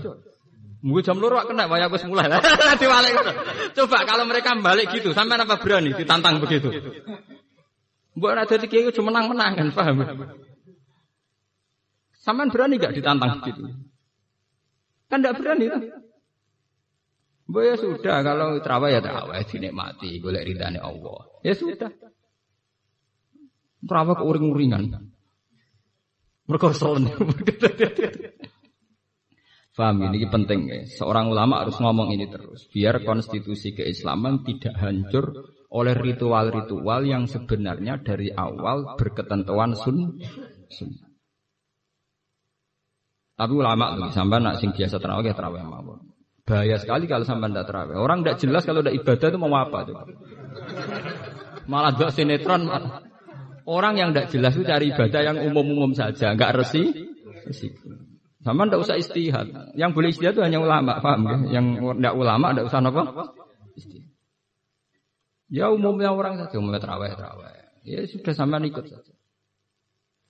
Mungkin jam luar kena waya wis mulai. Diwalik Coba kalau mereka balik gitu, sampai apa berani ditantang begitu? Mbok nak dadi kiai cuma menang-menang kan, paham? Saman berani gak ditantang gitu? Kan tidak berani kan? Bu ya sudah kalau terawih ya terawih dinikmati boleh ridhani Allah. Ya sudah. Terawih ke uring-uringan. Mereka Faham ini penting ya. Seorang ulama harus ngomong ini terus. Biar konstitusi keislaman tidak hancur oleh ritual-ritual yang sebenarnya dari awal berketentuan sun. sun. Tapi ulama tuh sampai nak sing biasa terawih ya terawih mawon. Bahaya sekali kalau sampai tidak terawih. Orang tidak jelas kalau tidak ibadah itu mau apa tuh. Malah dok sinetron. Orang yang tidak jelas itu cari ibadah yang umum-umum saja, nggak resi. Sama tidak usah istihad. Yang boleh istihad itu hanya ulama, paham ya? Yang tidak ulama tidak usah apa? Ya umumnya orang saja, umumnya terawih, terawih. Ya sudah sama ikut saja.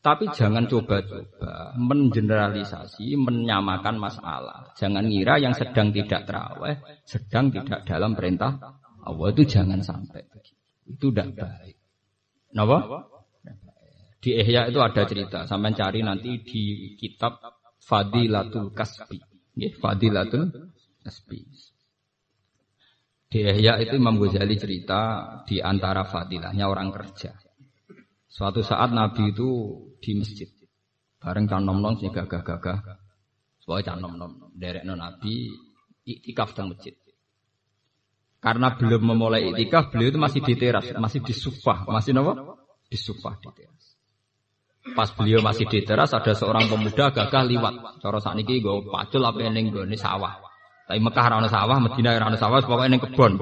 Tapi jangan coba-coba mengeneralisasi, menyamakan masalah. Jangan ngira yang sedang tidak terawih, sedang tidak dalam perintah Allah itu jangan sampai Itu tidak baik. Kenapa? Di Ihya itu ada cerita. Sampai cari nanti di kitab Fadilatul Kasbi. Fadilatul Kasbi. Di Ihya itu Imam Ghazali cerita di antara fadilahnya orang kerja. Suatu saat Nabi itu di masjid. Bareng can nom nom sing gagah-gagah. Soalnya can nom nom derek non Nabi iktikaf di masjid. Karena belum memulai iktikaf, beliau itu masih di teras, masih di sufah, masih nopo? Di sufah di teras. Pas beliau masih di teras, ada seorang pemuda gagah liwat. Cara ini gue pacul apa yang gue sawah. Tapi Mekah rana sawah, Medina rana sawah, pokoknya neng kebon.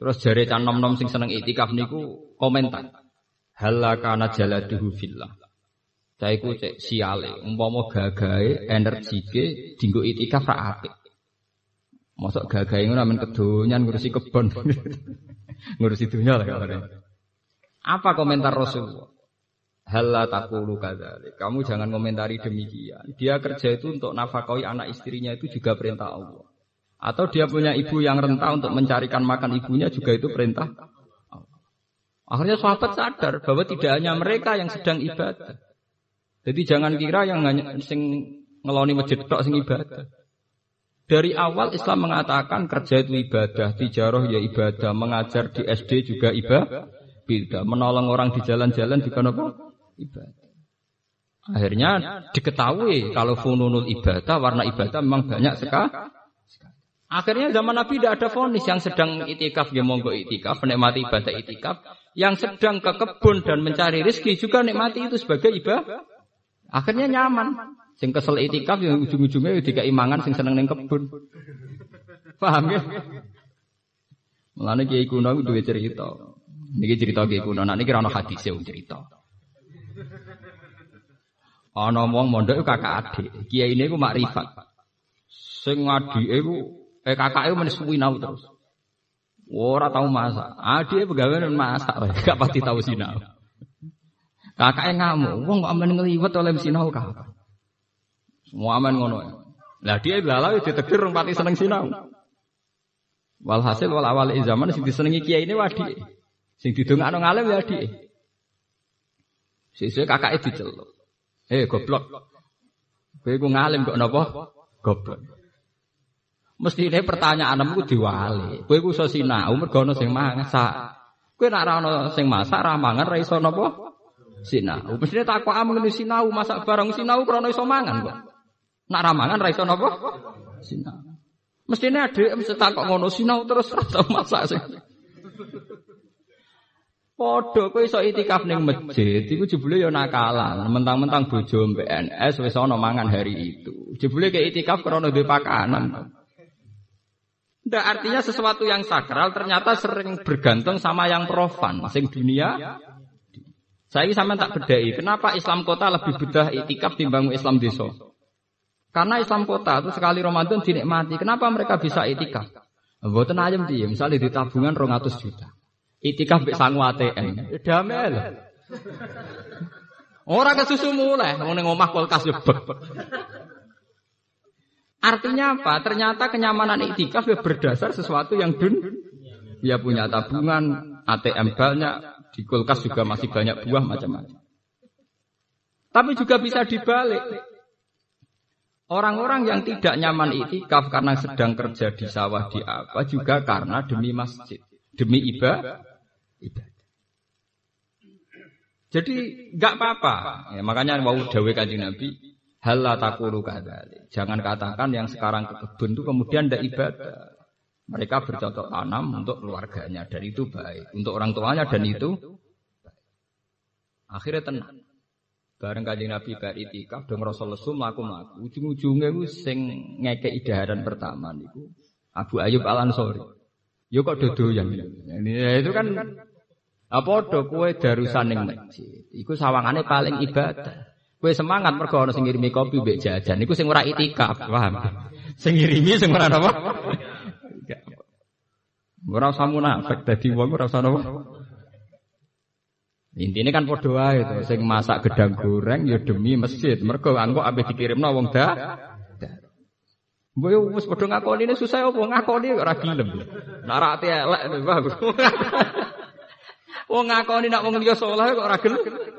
Terus jari can nom nom sing seneng itikaf niku komentar. Halakana jaladuhu fillah. Saya iku cek siale, umpama gagahe energike dinggo itikaf ra apik. Mosok gagahe ngono men kedonyan ngurusi kebon. ngurusi dunia lah kalau Apa komentar Rasulullah? Halla takulu kadzalik. Kamu jangan komentari demikian. Dia kerja itu untuk nafkahi anak istrinya itu juga perintah Allah. Atau dia punya ibu yang renta untuk mencarikan makan ibunya juga itu perintah. Akhirnya sahabat sadar bahwa tidak hanya mereka yang sedang ibadah. Jadi jangan kira yang hanya sing ngeloni masjid tok sing ibadah. Dari awal Islam mengatakan kerja itu ibadah, tijaroh ya ibadah, mengajar di SD juga ibadah, menolong orang di jalan-jalan juga apa? Ibadah. Akhirnya diketahui kalau fununul ibadah, warna ibadah memang banyak sekali. Akhirnya zaman Nabi tidak ada fonis yang sedang itikaf ya monggo itikaf, menikmati ibadah itikaf, yang sedang ke kebun dan mencari rezeki juga nikmati itu sebagai ibadah. Akhirnya nyaman. Sing kesel itikaf yang ujung-ujungnya tiga imangan sing seneng neng kebun. Paham ya? Mulane kiai kuno duwe cerita. Niki cerita kiai kuno, nah ora ono hadise cerita. Ana wong mondok kakak adik. Kiai ini ku makrifat. Sing adike ku eh kakake men sinau terus. Ora tau masak. Adike pegawai masak, gak pasti tau sinau. Kakake ngamuk, wong kok amen ngliwet oleh sinau kakak. Semua aman ngono. Lah dia lalu ditegur rong pati seneng sinau. Walhasil wal awal zaman sing disenengi kiai ini wadi. Sing didongakno ngalim ya adi. Sesuk kakake diceluk. Eh goblok. Kowe ku ngalim kok napa? Goblok. Mesti ini pertanyaanmu ku diwali. Kowe ku iso sinau mergo ana sing masak. Kowe ora ana sing masak ra mangan ra iso napa? Sinau. Mestine takok am ngene sinau masak barang sinau krana iso mangan kok. Nak ramangan ra iso napa? Sinau. Mestine adek mesti takok ngono sinau terus rasa masak sing. Padha kowe iso itikaf ning masjid iku jebule ya nakalan. Mentang-mentang bojo PNS wis ana mangan hari itu. Jebule ke itikaf krana duwe pakanan. Ndak artinya sesuatu yang sakral ternyata sering bergantung sama yang profan, sing dunia saya sama tak bedai, kenapa Islam kota lebih bedah itikaf timbang Islam desa? Karena Islam kota itu sekali Ramadan dinikmati. Kenapa mereka bisa itikaf? Mboten ayam dia, misalnya di tabungan 200 juta. Itikaf mbek sangu ATM. Damai lho. Ora kesusu mulai, ngene ngomah kulkas yo Artinya apa? Ternyata kenyamanan itikaf ya berdasar sesuatu yang dun. Ya punya tabungan, ATM banyak, di kulkas juga masih banyak buah macam-macam. Tapi juga bisa dibalik. Orang-orang yang tidak nyaman itikaf karena sedang kerja di sawah di apa juga karena demi masjid, demi ibadah. Jadi nggak apa-apa. Ya, makanya mau dawe kanjeng Nabi, hal kadali. Jangan katakan yang sekarang ke kebun itu kemudian tidak ibadah. Mereka bercocok tanam untuk keluarganya dan itu baik. Untuk orang tuanya dan itu. Akhirnya tenang. Bareng kaji Nabi bar itikaf dong Rasul Lesum mlaku mlaku. Ujung-ujungnya gue sing ngeke idaharan pertama niku Abu Ayub Al Ansori. Yo kok dodoyan. Ya, itu kan apa do kue darusan ning masjid. Iku sawangane paling ibadah. Kue semangat mergo ana sing ngirimi kopi mbek jajan. Iku sing ora itikaf, paham? Sing ngirimi sing ora apa? Ora usah munafik dadi wong ora usah napa. Intine kan padha wae to, sing masak gedang goreng ya demi masjid. Mergo engko ambek dikirimno wong da. Mbok wis padha ngakoni ini susah apa ngakoni ora gelem. Nek ra ati elek bagus. Wong ngakoni nek wong liya saleh kok ora gelem.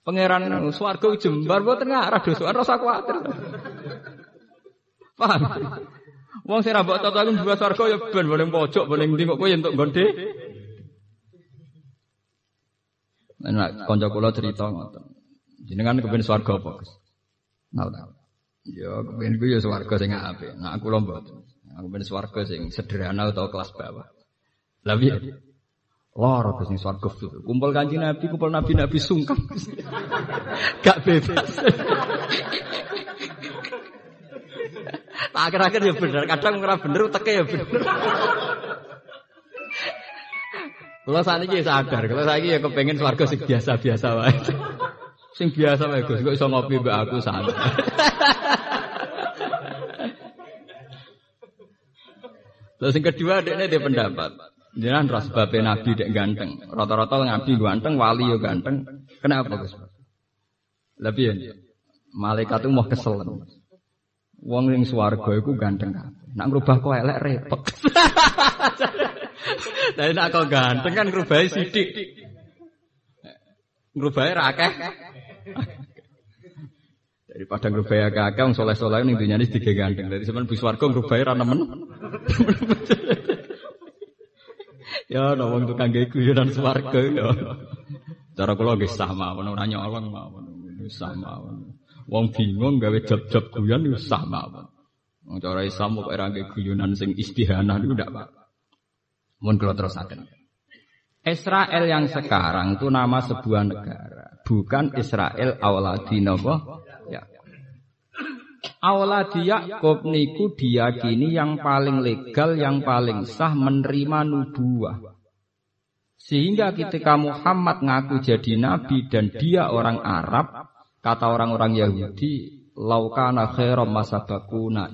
Pangeran swarga jembar mboten ngarah dosokan rasa kuwatir. Paham? Wong sing ra mbok toto iku dua swarga ya ben boleh pojok boleh ndi kok kowe entuk gonde. Nah, kanca kula cerita ngoten. Jenengan kepen swarga apa, Gus? Nah, Ya, kepen ku ya swarga sing apik. Nah, aku lho mboten. Aku kepen swarga sing sederhana atau kelas bawah. Lah piye? Lara Gus sing swarga Kumpul Kanjeng Nabi, kumpul nabi-nabi sungkan. Gak bebas. Akhir-akhir ya bener, kadang ora bener teke ya bener. Kalau saat ini sadar, kalau saya ya kepengen swarga sing biasa-biasa wae. Sing biasa wae Gus, kok iso ngopi mbak aku santai. Terus yang kedua ini dia pendapat. Jangan ras babe nabi dek ganteng. Rata-rata nabi ganteng, wali yo ganteng. Kenapa Gus? Lebih ya. Malaikat itu mau kesel. Wong ning swarga iku ganteng. Nak ngrubah kok elek repot. Tapi nak kok ganteng kan ngrubahi sithik. Ngrubahi ra akeh. Daripada ngrubaya kakek wong soleh-soleh ning dunyane tiga gandeng. Dadi sampean bis warga ngrubaya ra nemen. ya ana wong tukang gawe guyonan swarga ya. Cara kula nggih sah mawon ora nyolong mawon. Sah mawon. Wong bingung gawe job-job guyon wis sah mawon. Wong cara Islam kok ora gawe guyonan sing istihanah niku ndak apa. Mun kula terusaken. Israel yang sekarang itu nama sebuah negara, bukan Israel awaladi napa Auladi Yakub niku diyakini yang paling legal, yang paling sah menerima nubuah. Sehingga ketika Muhammad ngaku jadi nabi dan dia orang Arab, kata orang-orang Yahudi, laukana khairam masabakuna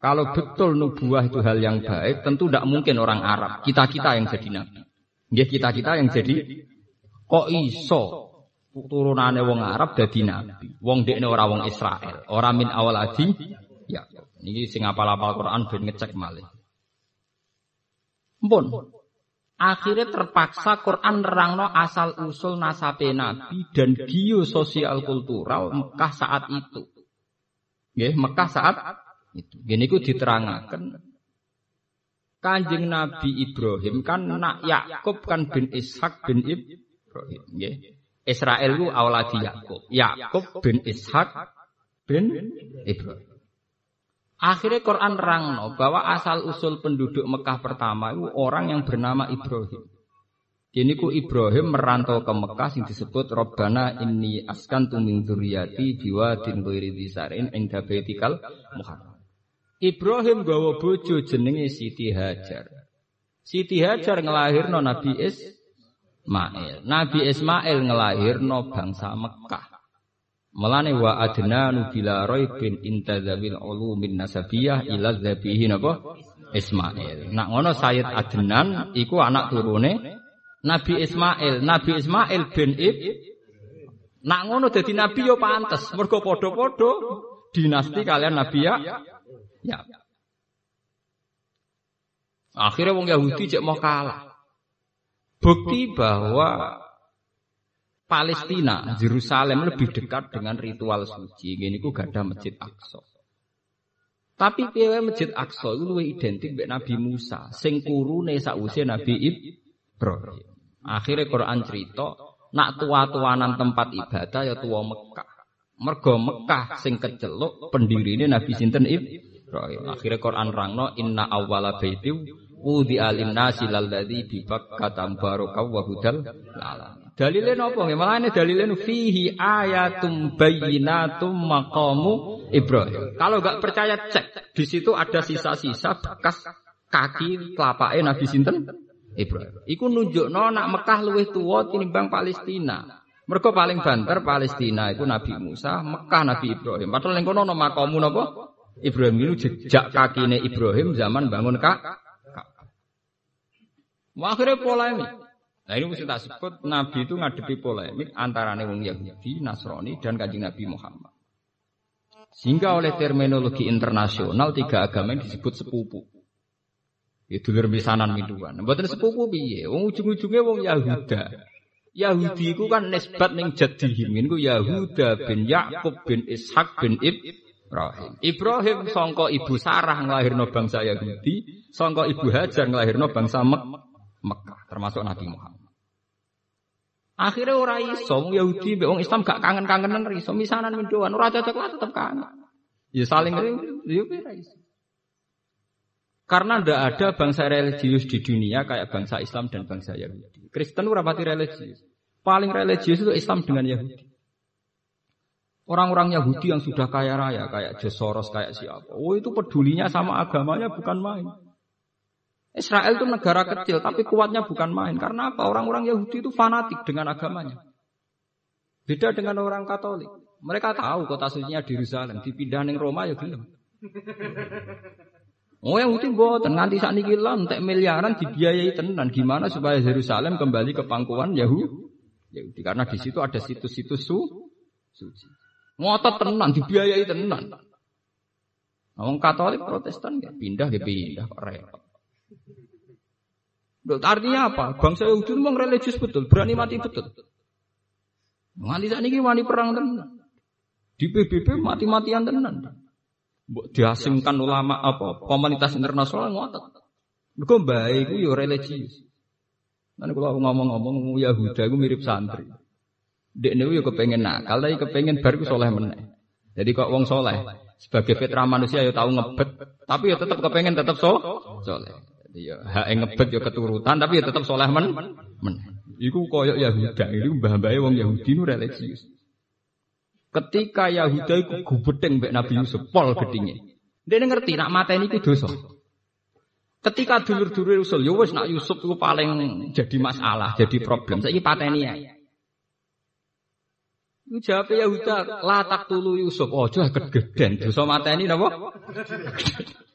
Kalau betul nubuah itu hal yang baik, tentu tidak mungkin orang Arab. Kita-kita yang jadi nabi. Ya kita-kita yang jadi kok iso turunane wong Arab dadi nabi. Wong dekne ora wong Israel, ora min awal adi. Ya, niki sing apal-apal Quran ben ngecek malih. Mpun. Akhirnya terpaksa Quran nerangno asal usul nasabe Nabi dan sosial kultural Mekah saat itu. Nggih, Mekah saat itu. Gini ku diterangaken Kanjeng Nabi Ibrahim kan nak Yakub kan bin Ishak bin Ibrahim, nggih. Israel itu awaladi Yakub. Yakub bin Ishak bin Ibrahim. Akhirnya Quran rangno bahwa asal usul penduduk Mekah pertama itu orang yang bernama Ibrahim. Ini ku Ibrahim merantau ke Mekah yang disebut Robbana inni askantu min dzurriyyati biwadin ghairi dzisarin inda baitikal muharram. Ibrahim gawa bojo jenenge Siti Hajar. Siti Hajar ngelahirno Nabi Is Ismail. Nabi Ismail ngelahirno bangsa Mekah. Melane wa adna nubila bin intadzawil ulumin nasabiyah ila dzabihi napa? Ismail. Nak ngono Sayyid Adnan iku anak turune Nabi Ismail. Nabi Ismail bin Ib Nak ngono dadi nabi yo pantes, mergo padha-padha dinasti kalian nabi ya. Ya. Akhirnya wong Yahudi cek mau kalah. Bukti bahwa Palestina, Yerusalem lebih dekat dengan ritual suci. Ini ku gak ada masjid Aqsa. Tapi piye masjid Aqsa itu lebih identik dengan Nabi Musa, sing kurune sakwise Nabi Ibrahim. Akhirnya Quran cerita, nak tua-tuanan tempat ibadah ya tua Mekah. Mergo Mekah sing keceluk pendirine Nabi sinten Ibrahim. Akhirnya Quran rangno inna awwala baiti Wudi alim nasi lalladhi bibak katam barokah wa hudal lala. Dalilnya nopo? Malah ini dalilnya fihi ayatum bayinatum maqamu Ibrahim. Kalau nggak percaya cek di situ ada sisa-sisa bekas kaki telapak Nabi sinten Ibrahim. Iku nunjuk nak Mekah luwih tua tinimbang Palestina. Mereka paling banter Palestina itu Nabi Musa, Mekah Nabi Ibrahim. Padahal yang kono nama kamu nopo Ibrahim itu jejak kakine Ibrahim zaman bangun kak Akhirnya polemik. Nah ini mesti tak sebut Nabi itu ngadepi polemik antara wong Yahudi, Nasrani dan kanjeng Nabi Muhammad. Sehingga oleh terminologi internasional tiga agama ini disebut sepupu. Itu ya, dulur misanan miduan. Mboten sepupu piye? Wong ujung-ujungnya wong Yahuda. Yahudi itu kan nisbat ning jadihim niku Yahuda bin Yakub bin Ishak bin Ibrahim. Ibrahim sangka ibu Sarah nglahirno bangsa Yahudi, sangka ibu Hajar nglahirno bangsa Mek Mekah, termasuk Nabi Muhammad. Akhirnya orang iso Yahudi mbek Islam gak kangen-kangenan iso misanan mendoan ora cocok lah tetep kangen. Ya saling ya iso. Karena tidak ada bangsa religius di dunia kayak bangsa Islam dan bangsa Yahudi. Kristen itu rapati religius. Paling religius itu Islam dengan Yahudi. Orang-orang Yahudi yang sudah kaya raya, kayak Jesoros, kayak siapa. Oh itu pedulinya sama agamanya bukan main. Israel itu negara kecil, tapi kuatnya bukan main. Karena apa? Orang-orang Yahudi itu fanatik dengan agamanya. Beda dengan orang Katolik. Mereka tahu kota sucinya di Yerusalem, dipindah ke Roma ya gelem. Oh Yahudi mboten nganti saat ini entek miliaran dibiayai tenan gimana supaya Yerusalem kembali ke pangkuan Yahudi. Yahudi karena di situ ada situs-situs su suci. Ngotot tenan dibiayai tenan. Orang Katolik Protestan ya pindah ya pindah kok repot. Artinya apa? Bangsa Yahudi memang religius betul, berani mati betul. Nganti saat ini wani perang tenan. Di PBB mati-matian tenan. Diasingkan ulama apa komunitas internasional ngotot. Bae iku yo religius. Nanti kalau ngomong-ngomong Yahuda itu mirip santri. Dek niku yo kepengen nakal, tapi kepengen bar ku soleh meneh. Jadi kok wong soleh sebagai fitrah manusia ya tahu ngebet, tapi ya tetap kepengen tetap so soleh. Jadi ya hak ngebet ya keturutan, tapi ya tetap soleh men. men. Iku koyok Yahuda, itu mbah-mbahe wong Yahudi nu religius. Ketika Yahuda iku gubedeng mbek Nabi Yusuf, pol gedinge. Dia ngerti nak mateni iku dosa. Ketika dulur-dulur usul, yo wis nak Yusuf itu paling jadi masalah, jadi problem. Saiki pateni ya. Iku jawab Yahuda, la tak tulu Yusuf. Oh, cah kegeden. Dosa mateni napa?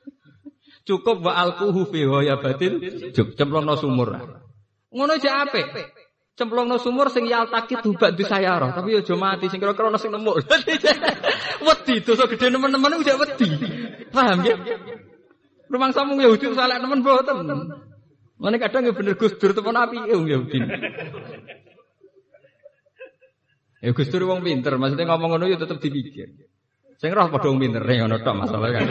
Cukup wa alquhu fi batin, cemplongno sumur. Ngono aja apik. Cemplongno sumur sing yaltaki dubak di sayara, tapi aja mati sing kira-kira ana sing nemu. wedi dosa gede nemen-nemen udah wedi. Paham ya? Rumang samung Yahudi salah nemen boten. Mana kadang ya bener Gus Dur temen api Yahudi. Ya Gus Dur wong pinter, maksudnya ngomong ngono ya tetep dipikir. Sing roh padha wong pinter ya ngono tok masalah kan.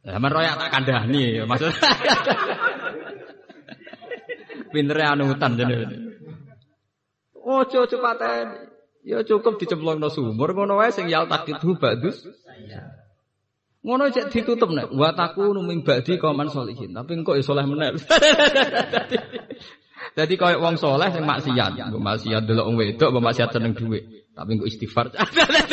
Zaman royak tak kandhani ya maksud. Pintere anutan jenenge. Ojo cepaten. Ya cukup dicemplungno sumur ngono wae sing yal takitu badus. Ngono cek ditutup nek wa takunu min ba'di qauman sholihin. Tapi engko ya saleh meneh. Jadi kaya wong soleh sing maksiat, maksiat delok wong wedok, maksiat seneng dhuwit, tapi engko istighfar.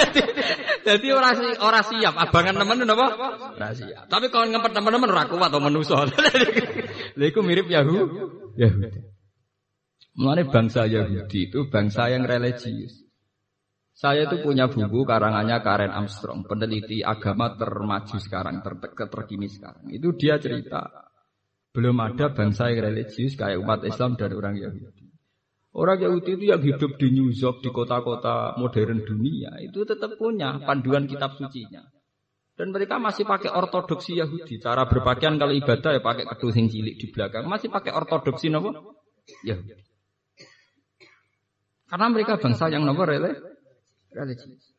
Jadi ora ora siap, abangan temen napa? Ora siap. Tapi kalau ngempet teman-teman kuat atau manusa. Lha iku mirip Yahu, Yahudi. Mulane bangsa Yahudi itu bangsa yang religius. Saya itu punya buku karangannya Karen Armstrong, peneliti agama termaju sekarang, ter terkini sekarang. Itu dia cerita belum ada bangsa yang religius kayak umat Islam dan orang Yahudi. Orang Yahudi itu yang hidup di New York, di kota-kota modern dunia, itu tetap punya panduan kitab sucinya. Dan mereka masih pakai ortodoksi Yahudi. Cara berpakaian kalau ibadah ya pakai kedua sing cilik di belakang. Masih pakai ortodoksi nopo? Yahudi. Karena mereka bangsa yang nopo religius.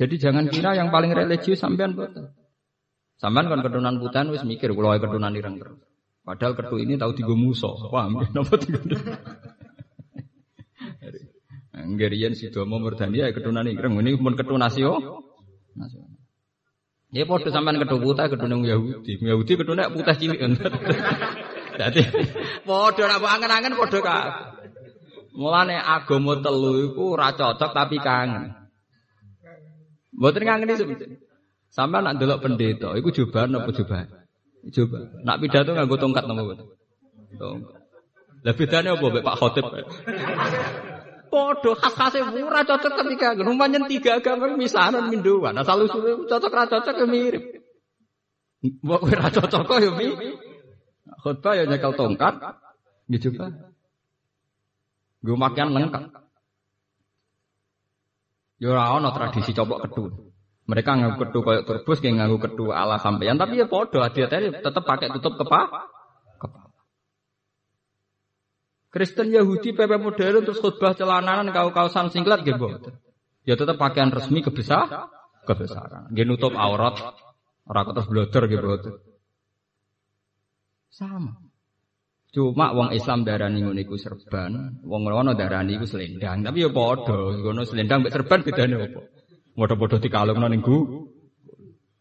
Jadi jangan kira yang paling religius sampean betul. Sampean kan keturunan putan wis mikir kula wae keturunan ireng terus. Padahal ketu ini tahu tiga musuh. Paham ya? Napa tiga? Nggerian si Domo Murdani ya keturunan ireng. Ini pun ketu nasio. Ya padha sampean ketu puta keturunan Yahudi. Yahudi keturunan putih cilik. Dadi padha nek angen-angen padha kabeh. Mulane agama telu iku ora cocok tapi kangen. Mboten ngangeni sebenarnya. Sampai nak delok pendeta, itu coba apa coba? Coba. Nak pidato nganggo tongkat nama betul. Tongkat. Lah bedane apa Pak Khotib? Podo khas-khase ora cocok ketika rumahnya tiga agama misanan minduan. Nah selalu cocok ra cocok ya mirip. Mbok ora cocok kok ya mirip. Khotbah ya nyekel tongkat. Ya coba. Gue makan lengkap. Ya ora ana tradisi cobok kedua. Mereka ngaku kedu kayak turbus, kayak ngaku kedu ala sampeyan, tapi ya podo hati tetap pakai tutup kepala. Kristen Yahudi PP modern terus khutbah celananan kau kausan singlet gitu. Ya tetap pakaian resmi kebesar, kebesaran. Dia nutup aurat, orang terus bloder gitu. Sama. Cuma wong Islam darani ngono iku serban, wong ngono darani iku selendang. Tapi ya padha, ngono selendang mek serban bedane opo? Bodoh-bodoh dikalung ning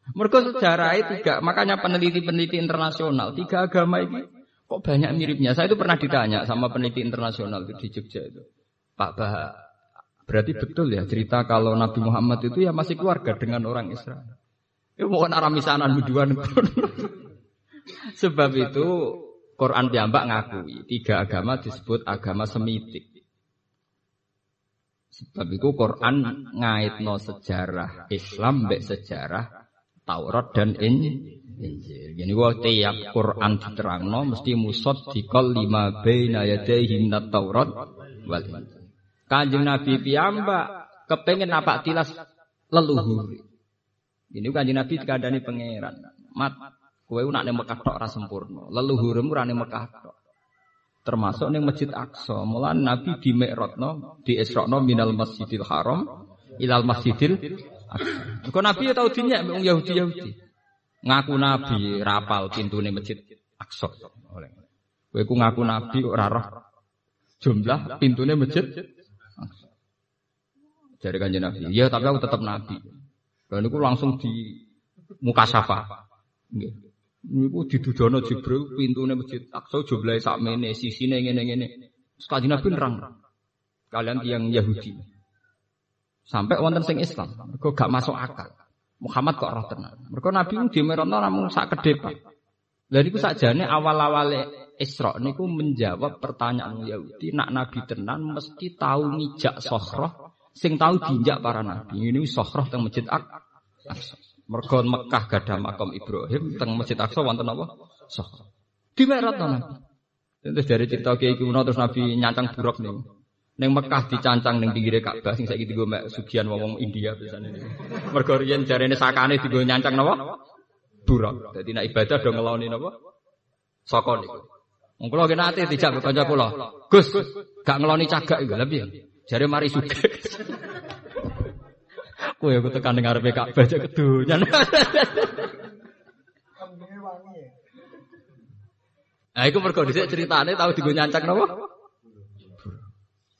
Mereka sejarah itu tiga, makanya peneliti-peneliti internasional tiga agama ini kok banyak miripnya. Saya itu pernah ditanya sama peneliti internasional itu di Jogja itu, Pak Bah, berarti betul ya cerita kalau Nabi Muhammad itu ya masih keluarga dengan orang Israel. Ya mohon arah misanan miduan. Sebab itu Quran piyambak ngakui tiga agama disebut agama semitik. Sebab itu Quran ngaitno sejarah Islam mbek sejarah Taurat dan Injil. Jadi gua tiap Quran diterangno mesti musod dikol lima baina yadaihi minat Taurat wal Injil. Kanjeng Nabi piyambak kepengen apa tilas leluhur. Ini kanjeng Nabi dikandani pangeran. Mat, kowe nak ning Mekah tok ora sempurna. Leluhurmu ora ning Mekah tok. termasuk ning Masjid Aqsa. Mulan Nabi di Mi'rajno, di Isra'no minal Masjidil Haram ilal Masjidil Aqsa. Kok Nabi ya tau dinyak wong Yahudi-Yahudi. Ngaku Nabi rapal pintune Masjid Aqsa. Oleh. Ku ngaku Nabi roh jumlah pintune Masjid Aqsa. Jadi kanjeng Nabi, ya tapi aku tetap Nabi. Dan itu langsung di muka safa. Nggih. Niku didudono Jibril pintune masjid Aqsa jumlahe sakmene, sisine ngene-ngene. Terus Kanjeng Nabi nerang. Kalian yang Yahudi. Sampai wonten sing Islam, mergo gak masuk akal. Muhammad kok roh tenan. Mergo Nabi ku dimerono namung sak ke depan. Lha niku sakjane awal-awale Isra niku menjawab pertanyaan Yahudi, nak Nabi tenan mesti tahu ngijak sohroh sing tahu diinjak para nabi. Ini sohroh teng Masjid Aqsa. Mergo Mekah gada makam Ibrahim teng Masjid Aqsa wonten apa? Sahra. Dimerat Nabi. Terus dari cerita kiai kuno terus Nabi nyancang buruk nih. Neng Mekah dicancang neng pinggire Ka'bah sing saiki digo mek sugihan wong India biasane. Mergo riyen jarene sakane digo nyancang napa? Buruk. Dadi nek ibadah do ngeloni napa? Saka niku. Wong kula kena ate dijak kanca kula. Gus, gak ngeloni cagak iku lha piye? Jare mari sugih. Kowe aku tekan ning ngarepe Ka'bah cek kedonyan. Nah, iku mergo dhisik ceritane tau digo nyancak napa?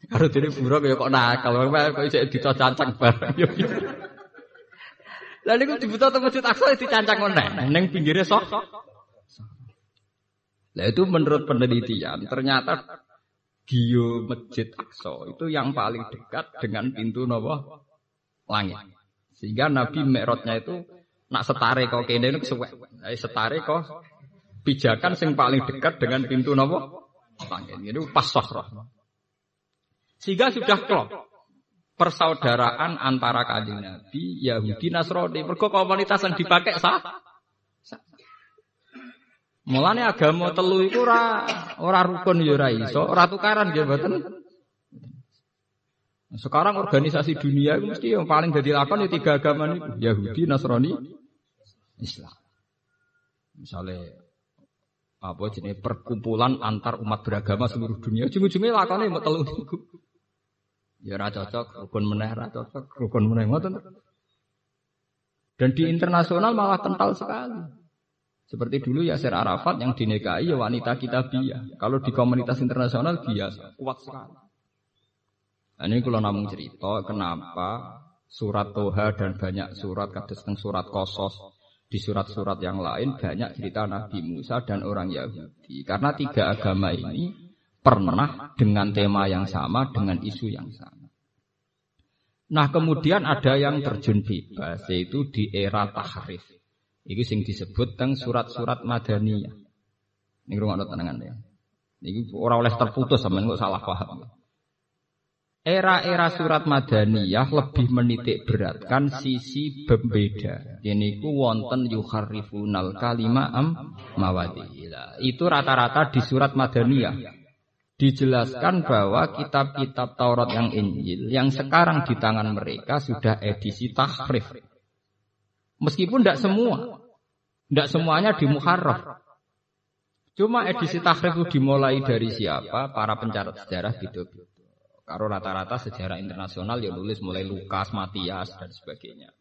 Karo dene buruk ya kok nakal, kok isih dicancang bareng. Lah niku dibuta teng Masjid Aqsa dicancang meneh ning pinggire sok. Lah itu menurut penelitian ternyata Gio Masjid Aqsa itu yang paling dekat dengan pintu napa? langit. Sehingga Nabi Mi'rajnya itu nak setare kok kene niku suwek. Setare kok pijakan sing paling dekat dengan pintu napa? Langit. Itu pas sahra. Sehingga sudah klop persaudaraan antara kanjeng Nabi, Yahudi, Nasrani. Mergo komunitas yang dipakai sah. Mulane agama telu iku ora ora rukun ya ora iso, ora tukaran nggih mboten. Sekarang organisasi dunia itu mesti yang paling jadi lakon ya tiga agama ini Yahudi, Nasrani, Islam. Misalnya apa jenis perkumpulan antar umat beragama seluruh dunia. Ujung-ujungnya lakonnya mau telur Ya ra cocok, rukun meneh ra cocok, rukun meneh ngoten. Dan di internasional malah kental sekali. Seperti dulu Yasir Arafat yang dinikahi ya wanita kitabiah. Kalau di komunitas internasional biasa, kuat sekali. Nah, ini kalau namun cerita kenapa surat Toha dan banyak surat kados surat Kosos di surat-surat yang lain banyak cerita Nabi Musa dan orang Yahudi karena tiga agama ini pernah dengan tema yang sama dengan isu yang sama. Nah kemudian ada yang terjun bebas yaitu di era tahrif. Ini sing disebut teng surat-surat Madaniyah. Ini rumah tenangan ya. Ini orang oleh terputus sama nggak salah paham. Era-era surat Madaniyah lebih menitik beratkan sisi pembeda. Ini ku wonten yukharifunal kalima am mawadila. Itu rata-rata di surat Madaniyah. Dijelaskan bahwa kitab-kitab Taurat yang Injil yang sekarang di tangan mereka sudah edisi tahrif. Meskipun tidak semua. Tidak semuanya di Muharraf. Cuma edisi tahrif itu dimulai dari siapa? Para pencatat sejarah gitu. Karo rata-rata sejarah internasional ya nulis mulai Lukas, Matias dan sebagainya.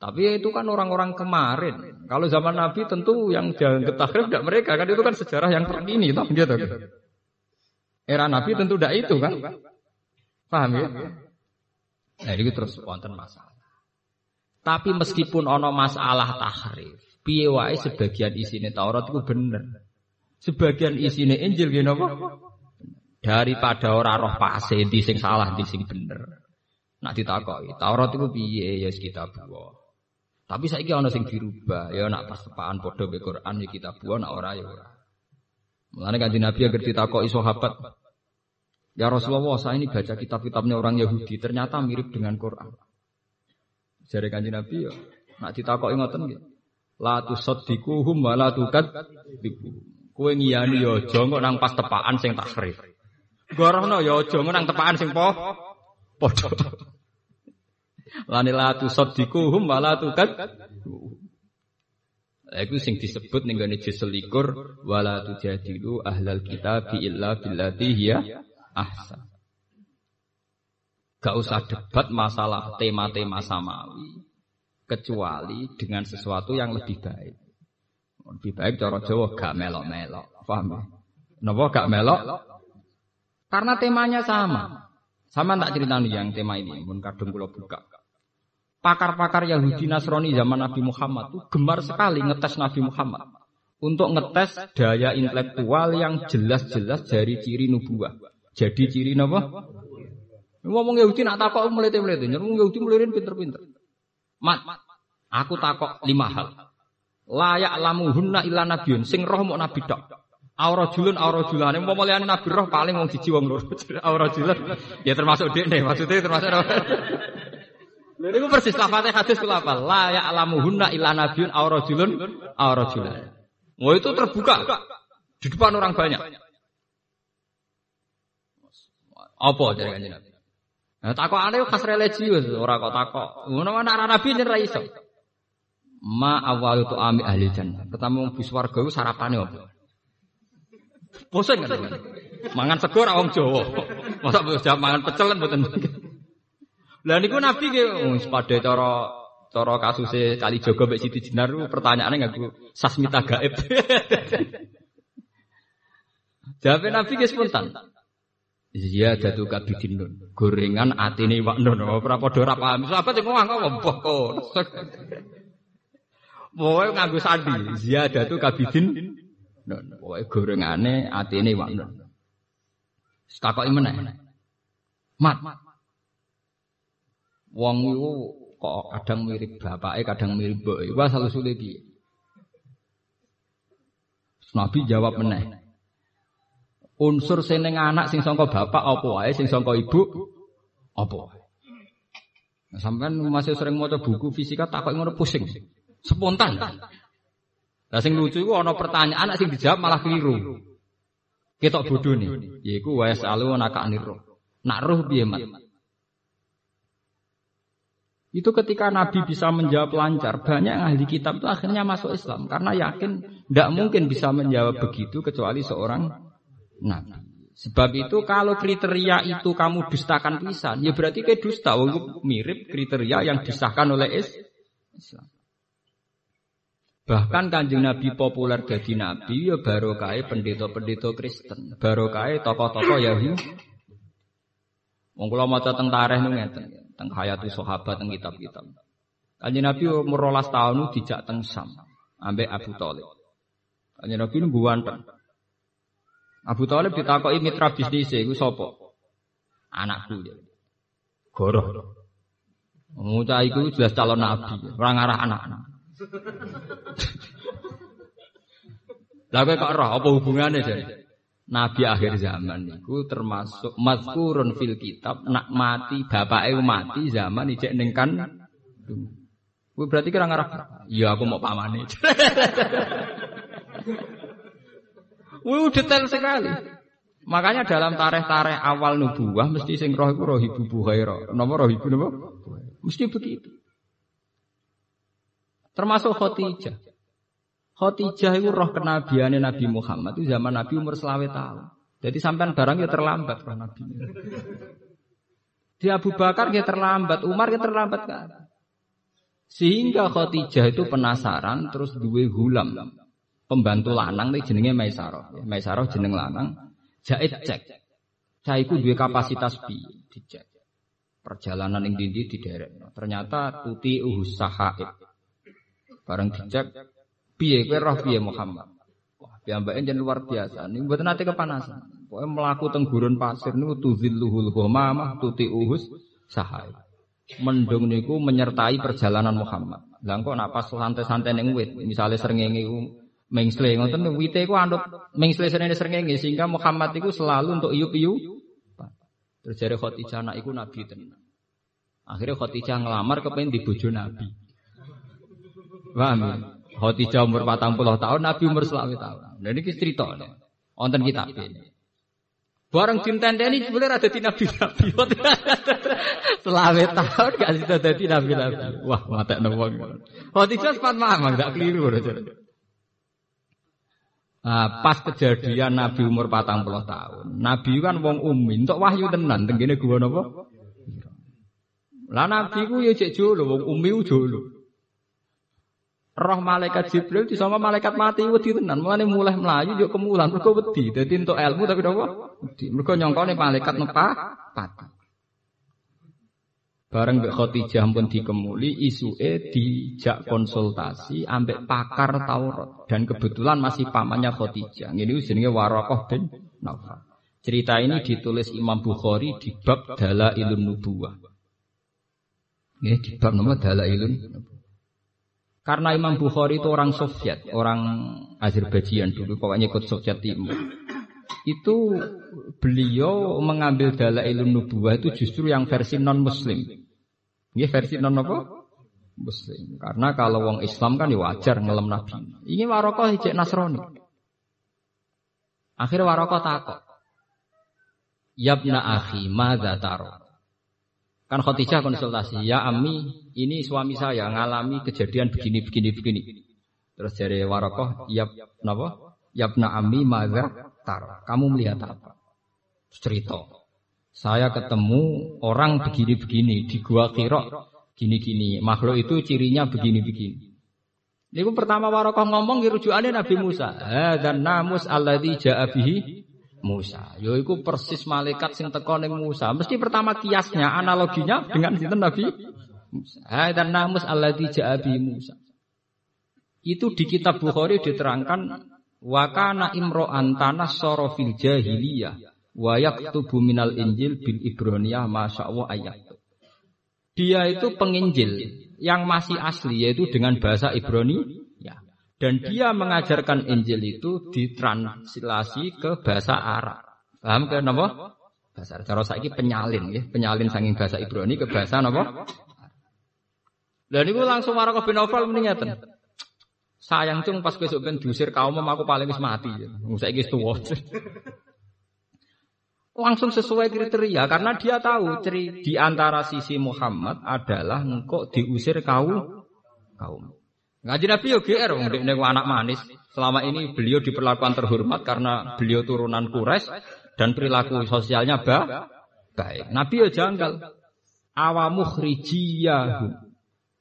Tapi itu kan orang-orang kemarin. Kalau zaman Nabi tentu yang jangan ketahrif tidak mereka kan itu kan sejarah yang terkini toh gitu. Era Nabi tentu tidak itu kan. Paham ya? Nah, itu terus wonten masalah. Tapi meskipun ono masalah tahrif, piye wae sebagian isine Taurat itu bener. Sebagian isine Injil gini apa? daripada ora roh pase di sing salah di sing bener. Nak ditakoki, Taurat itu piye ya kita buah. Tapi saiki ana sing dirubah, ya nak pas tepaan padha be Quran ya kita buah nak ora ya ora. Mulane kanjeng Nabi agar ditakoki sahabat, Ya Rasulullah, saya ini baca kitab-kitabnya orang Yahudi, ternyata mirip dengan Quran. Jadi kanjeng Nabi ya, nak ditakoki ngoten nggih. La tusaddiquhum wa la tukadzibuhum. Kowe ngiyani ya kok nang pas tepaan sing takrif. Gorohno ya aja nang tepaan sing po padha. Lani la tusaddiquhum wa la tukad. Lah iku sing disebut ning gone juz selikur wala ahlal kitab illa billati hiya ahsan. Gak usah debat masalah tema-tema samawi kecuali dengan sesuatu yang lebih baik. Lebih baik cara Jawa gak melok-melok. Paham ya? Napa gak melok? Karena temanya sama. Sama tak cerita nih yang tema ini, mun kadung kula buka. Pakar-pakar Yahudi Nasrani zaman Nabi Muhammad itu gemar sekali ngetes Nabi Muhammad untuk ngetes daya intelektual yang jelas-jelas dari ciri nubuah. Jadi ciri napa? Ngomong Yahudi nak takok melete-melete, nyerung Yahudi melirin pinter-pinter. Mat, aku takok lima hal. Layak lamuhunna illa nabiyun, sing roh mau nabi tok. Aura julun, aura julane. Mau liane nabi roh paling wong siji wong loro. aura julun, ya termasuk dek nih, maksudnya termasuk. Lha niku persis lafate hadis kula apa? La ya'lamuhunna illa nabiyyun aw rajulun aw rajulan. Oh itu terbuka di depan orang banyak. Apa dari kanjeng Nabi? Nah, takokane khas religius, ora kok takok. Ngono ana nabi yen iso. Ma awal itu ami ahli jannah. Pertama bis warga iku sarapane apa? Bosen kan? Mangan sego ora wong Jawa. Masa bisa mangan pecel mboten. Lah niku Nabi ge wis padha cara cara Kali Jogo mbek Siti Jenar pertanyaane nganggo sasmita gaib. Jawab Nabi ge spontan. Iya dadu kabidin nun. Gorengan atine wak nun. Ora padha ora paham. Sahabat sing ngomong ngomong kok. Pokoke nganggo sandi. Ziyadatu kabidin nun. Pokoke gorengane atine wak nun. Takoki meneh. Mat. Wong iku kok kadang mirip bapake, kadang mirip mboke. Wah selalu sulit piye? Nabi jawab meneh. Unsur sing anak sing sangka bapak apa wae, sing sangka ibu apa wae. Nah, sampean masih sering maca buku fisika takok ngono pusing. Spontan. Lah sing lucu iku ana pertanyaan sing dijawab malah keliru. Ketok bodhone, yaiku wa yasalu anaka aniruh. Nak roh piye, Mat? Itu ketika Nabi bisa menjawab lancar, banyak ahli kitab itu akhirnya masuk Islam karena yakin tidak mungkin bisa menjawab begitu kecuali seorang Nabi. Sebab itu kalau kriteria itu kamu dustakan pisan, ya berarti kayak dusta. Wong mirip kriteria yang disahkan oleh Islam. Bahkan kanjeng Nabi populer jadi Nabi ya baru kaya pendeta-pendeta Kristen, baru kaya tokoh-tokoh Yahudi. Wong kula maca teng tarikh nu ngeten teng hayati sahabat teng kitab-kitab. Kanjeng Nabi umur 12 tahun dijak teng Sam ambek Abu Thalib. Kanjeng Nabi nunggu wanteng. Abu Thalib ditakoki mitra bisnis iku sapa? Anakku. Goroh. Ngucap iku jelas calon nabi, ora ngarah anak-anak. Lah kok roh apa hubungane jadi? Nabi akhir zaman itu termasuk mazkurun fil kitab nak mati bapak mati zaman ijek ning kan berarti kira ngarap. Iya aku mau pamane. Wih detail sekali. Makanya dalam tareh-tareh awal nubuah mesti sing roh iku roh ibu Buhaira. Nomor roh ibu napa? Mesti begitu. Termasuk Khotijah. Khotijah itu roh kenabiannya Nabi Muhammad itu zaman Nabi umur selawe tahun. Jadi sampai barang ya terlambat roh Nabi. Di Abu Bakar ya terlambat, Umar ya terlambat kan. Sehingga Khotijah itu penasaran terus duwe hulam. Pembantu lanang nih jenenge Maisarah. Maisarah jeneng lanang. Jahit cek. Itu dua kapasitas bi dicek. Perjalanan yang dindi di daerah. Ternyata tuti uhus sahaib. Bareng dicek Piye kowe roh piye Muhammad? Wah, piyambake jen luar biasa. Niku mboten nate kepanasan. Pokoke mlaku teng pasir niku tuzilluhul tuti uhus sahai. Mendung niku menyertai perjalanan Muhammad. Lah kok nak santai-santai ning wit, misale mengsle ngoten wite iku anut mengsle srengenge srengenge sehingga Muhammad iku selalu untuk iup-iup. Terus jare Khadijah anak iku nabi tenan. Akhirnya Khadijah ngelamar kepengen di bojo nabi. Paham ya? Khadijah umur 40 tahun, Nabi umur selawe tahun. Nah ini cerita. Wonten kitab ini. Bareng dintendeni jebule ada di nabi-nabi. Selawe tahun gak sida dadi nabi-nabi. Wah, mata wong. Khadijah sempat mamang gak keliru. Nah, pas kejadian Nabi umur patang puluh tahun. Nabi kan wong umi, untuk wahyu tenan, tenggine gua napa? Lah Nabi ku ya cek jolo, wong umi jolo roh malaikat Jibril di sama malaikat mati wedi tenan. Mulane mulai melayu yo kemulan mergo wedi. Dadi entuk ilmu tapi napa? Wedi. Mergo nyongkone malaikat nepa pati. Bareng Mbak Khadijah pun dikemuli, isuke dijak konsultasi ambek pakar Taurat dan kebetulan masih pamannya Khadijah. Ini jenenge Warokoh bin Naufal. Cerita ini ditulis Imam Bukhari di bab Dalailun Nubuwah. Ini di bab nama Dalailun Nubuwah. Karena Imam Bukhari itu orang Soviet, orang Azerbaijan dulu, pokoknya ikut Soviet Timur. Itu beliau mengambil ilmu nubuah itu justru yang versi non Muslim. Ini versi non apa? Muslim. Karena kalau wong Islam kan ya wajar ngelem Nabi. Ini warokoh hijek Nasrani. Akhirnya warokoh takut. Yabna akhi, madza taro? Kan Khadijah konsultasi, ya Ami, ini suami saya ngalami kejadian begini begini begini. Terus dari Warokoh, ya napa? Yabna Ami maza tar. Kamu melihat apa? Cerita. Saya ketemu orang begini-begini di gua Kirok gini-gini. Makhluk itu cirinya begini-begini. Ini pertama Warokoh ngomong rujukannya Nabi Musa. Dan namus alladhi ja'abihi Musa. Yaiku persis malaikat sing teko ning Musa. Mesti pertama kiasnya, analoginya dengan sinten Nabi Musa. dan namus alladzi ja'a Musa. Itu di kitab Bukhari diterangkan wa kana imro'an tanassara fil jahiliyah wa yaktubu minal injil bil ibroniyah masyaallah ayat. Dia itu penginjil yang masih asli yaitu dengan bahasa Ibrani dan dia mengajarkan Injil itu ditranslasi ke bahasa Arab. Paham ke napa? Bahasa Arab. Cara saiki penyalin ya, penyalin saking bahasa Ibrani ke bahasa napa? Dan itu langsung marah ke bin Aufal. Sayang cung pas besok ben diusir kaum aku paling wis mati. Saiki wis tuwa. Langsung sesuai kriteria karena dia tahu ciri di antara sisi Muhammad adalah engkau diusir kaum kaum. Ngaji Nabi yo GR wong dekne anak manis. Selama ini beliau diperlakukan terhormat karena beliau turunan Quraisy dan perilaku sosialnya ba baik. Nabi yo janggal. Awamu khrijiyahu.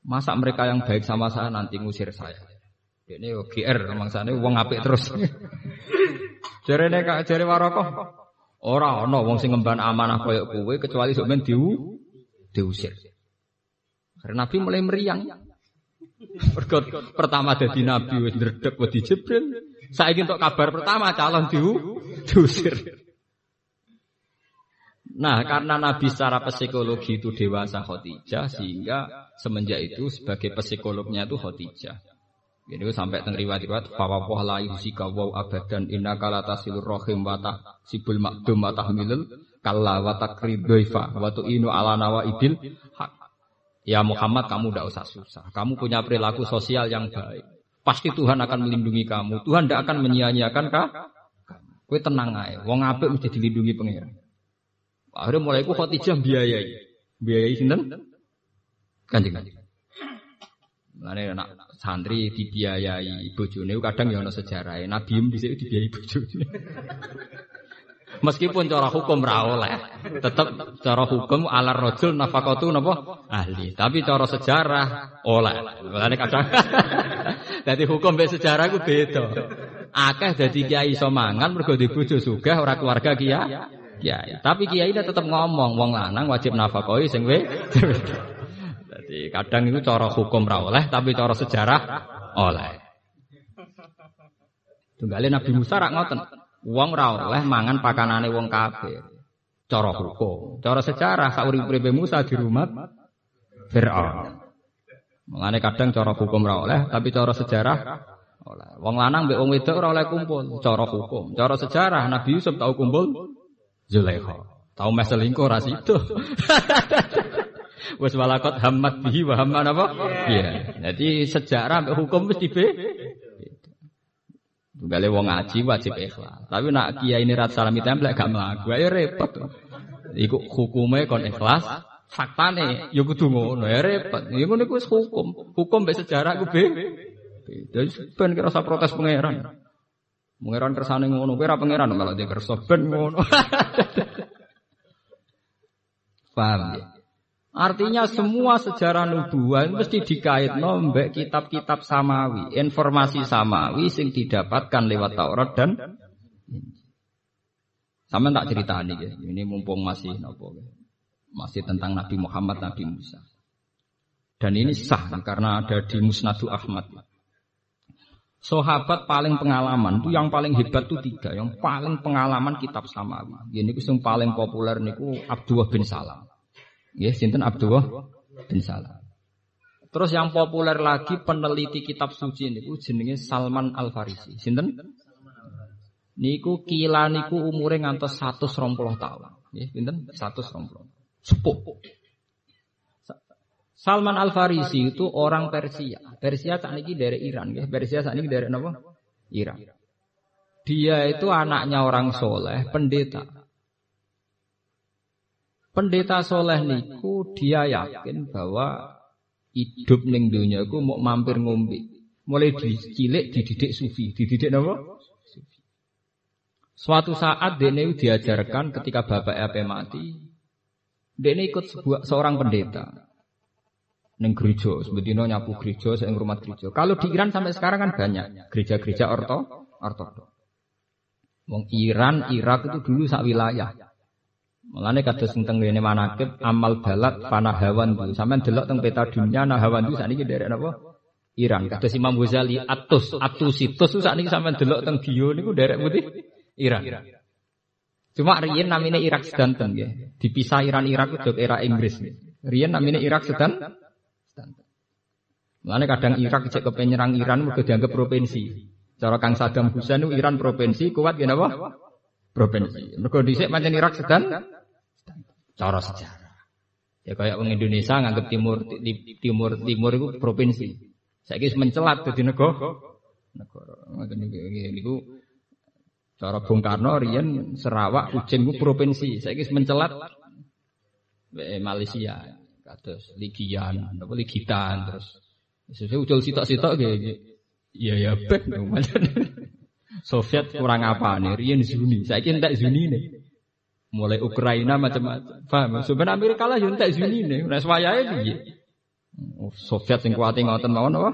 Masa mereka yang baik sama saya nanti ngusir saya. Ini yo GR mangsane wong apik terus. Jarene kak jare warokoh. Ora ana wong sing ngemban amanah koyo kowe kecuali sok men diu diusir. Karena Nabi mulai meriang. Mergo pertama dadi nabi wis ndredeg wedi Jibril. Saiki untuk kabar pertama calon diu diusir. Nah, karena Nabi secara psikologi itu dewasa Khadijah sehingga semenjak itu sebagai psikolognya itu Khadijah. Ini sampai teng riwayat-riwayat fawwah la yusika wa abadan inna kala tasilur rahim wa sibul makdum wa tahmilul kalla wa takridaifa wa tu'inu ala nawaibil hak. Ya Muhammad kamu tidak usah susah. Kamu punya perilaku sosial yang baik. Pasti Tuhan akan melindungi kamu. Tuhan tidak akan menyia-nyiakan kah? Kue tenang aja. Wong apik mesti dilindungi pengiran. Akhirnya mulai ku khotijah biayai. Biayai sinten? Kanjeng kanjeng. Mulane anak santri dibiayai bojone kadang ya ana sejarah. Nabi bisa dibiayai bojone. Meskipun cara hukum ra oleh. Tetap cara hukum ala rajul nafaqatu napa ahli. Tapi cara sejarah oleh. Mulane kadang Dadi hukum be sejarah ku beda. Akeh dadi kiai iso mangan mergo di bojo sugih ora keluarga kiai. Kiai. Tapi kiai tetap ngomong wong lanang wajib nafakoi sing. Jadi kadang itu cara hukum ra oleh tapi cara sejarah oleh. Tunggale Nabi Musa rak ngoten. Wong ra oleh mangan pakanane wong kafir. Cara hukum, cara sejarah sak urip-uripe Musa di rumah Firaun. Mengane kadang cara hukum ra oleh, tapi cara sejarah oleh. Wong lanang mbek wong wedok ora oleh kumpul, cara hukum. Cara sejarah Nabi Yusuf tahu kumpul Zulaikha. Tahu mes selingkuh ra. Wes walakot hammat bihi wa hamman apa? Iya. Jadi sejarah hukum mesti be Tunggale wong ngaji wajib ikhlas. Tapi nak kiai ini rat salami templek gak mlaku, ayo repot. Iku hukume kon ikhlas, faktane ya kudu ngono, ya repot. Ya ngono iku hukum. Hukum mbek sejarah ku be. Jadi ben kira usah protes pangeran. Pangeran kersane ngono, kowe ora pangeran malah dia kersa ben ngono. Paham ya? Artinya semua sejarah nubuah mesti dikait mbek kitab-kitab samawi, informasi samawi sing didapatkan lewat Taurat dan sama tak cerita nih, ya. ini mumpung masih nopo, masih tentang Nabi Muhammad, Nabi Musa. Dan ini sah karena ada di Musnadu Ahmad. Sahabat paling pengalaman itu yang paling hebat itu tiga, yang paling pengalaman kitab samawi. Ini yang paling populer niku Abdullah bin Salam. Ya, sinten Abdullah bin Salam. Terus yang populer lagi peneliti kitab suci niku jenenge Salman Al Farisi. Sinten? Niku kila niku umure ngantos 120 tahun. Ya, sinten? 120. Sepuh. Salman Al Farisi itu orang Persia. Persia tak niki dari Iran, ya. Persia saat niki dari apa? Iran. Dia itu anaknya orang soleh, pendeta. Pendeta soleh niku dia yakin bahwa hidup ning dunia ku mau mampir ngombe. Mulai dicilik dididik sufi, dididik apa? Suatu saat dene diajarkan ketika bapak apa mati, dene ikut sebuah seorang pendeta neng gereja, sebetulnya nyapu gereja, saya rumah gereja. Kalau di Iran sampai sekarang kan banyak gereja-gereja orto, ortodok. Wong Iran, Irak itu dulu sak wilayah. Mulane kados teng ngene manakib amal balat panah hawan ku. Sampeyan delok teng peta dunia nah hawan ku sakniki derek napa? Iran. Kados Imam Ghazali atus atusitus sakniki sampeyan delok teng bio niku derek putih Iran. Cuma riyen namine Irak sedanten nggih. Dipisah Iran Irak itu era Inggris. Riyen namine Irak sedan. Mulane kadang Irak cek kepenyerang Iran mergo dianggap provinsi. Cara Kang Saddam Hussein itu Iran provinsi kuat gini apa? Provinsi. Mergo dhisik pancen Irak sedan cara sejarah. Ya kayak orang Indonesia nganggap timur timur timur itu provinsi. Saya kira mencelat di negara. Negara. Niku cara Bung Karno rian Sarawak Kucing itu provinsi. Saya kira mencelat Malaysia. Kados Ligian, apa Ligitan terus. Sesuai ucul sitok-sitok gitu. Iya ya bet. Soviet kurang apa nih? Rian Zuni. Saya kira tidak Zuni nih mulai Ukraina macam-macam. Paham? Sebenarnya Amerika lah yang tak Zuni nih. Nek wayahe piye? Soviet sing kuwate ngoten mawon apa?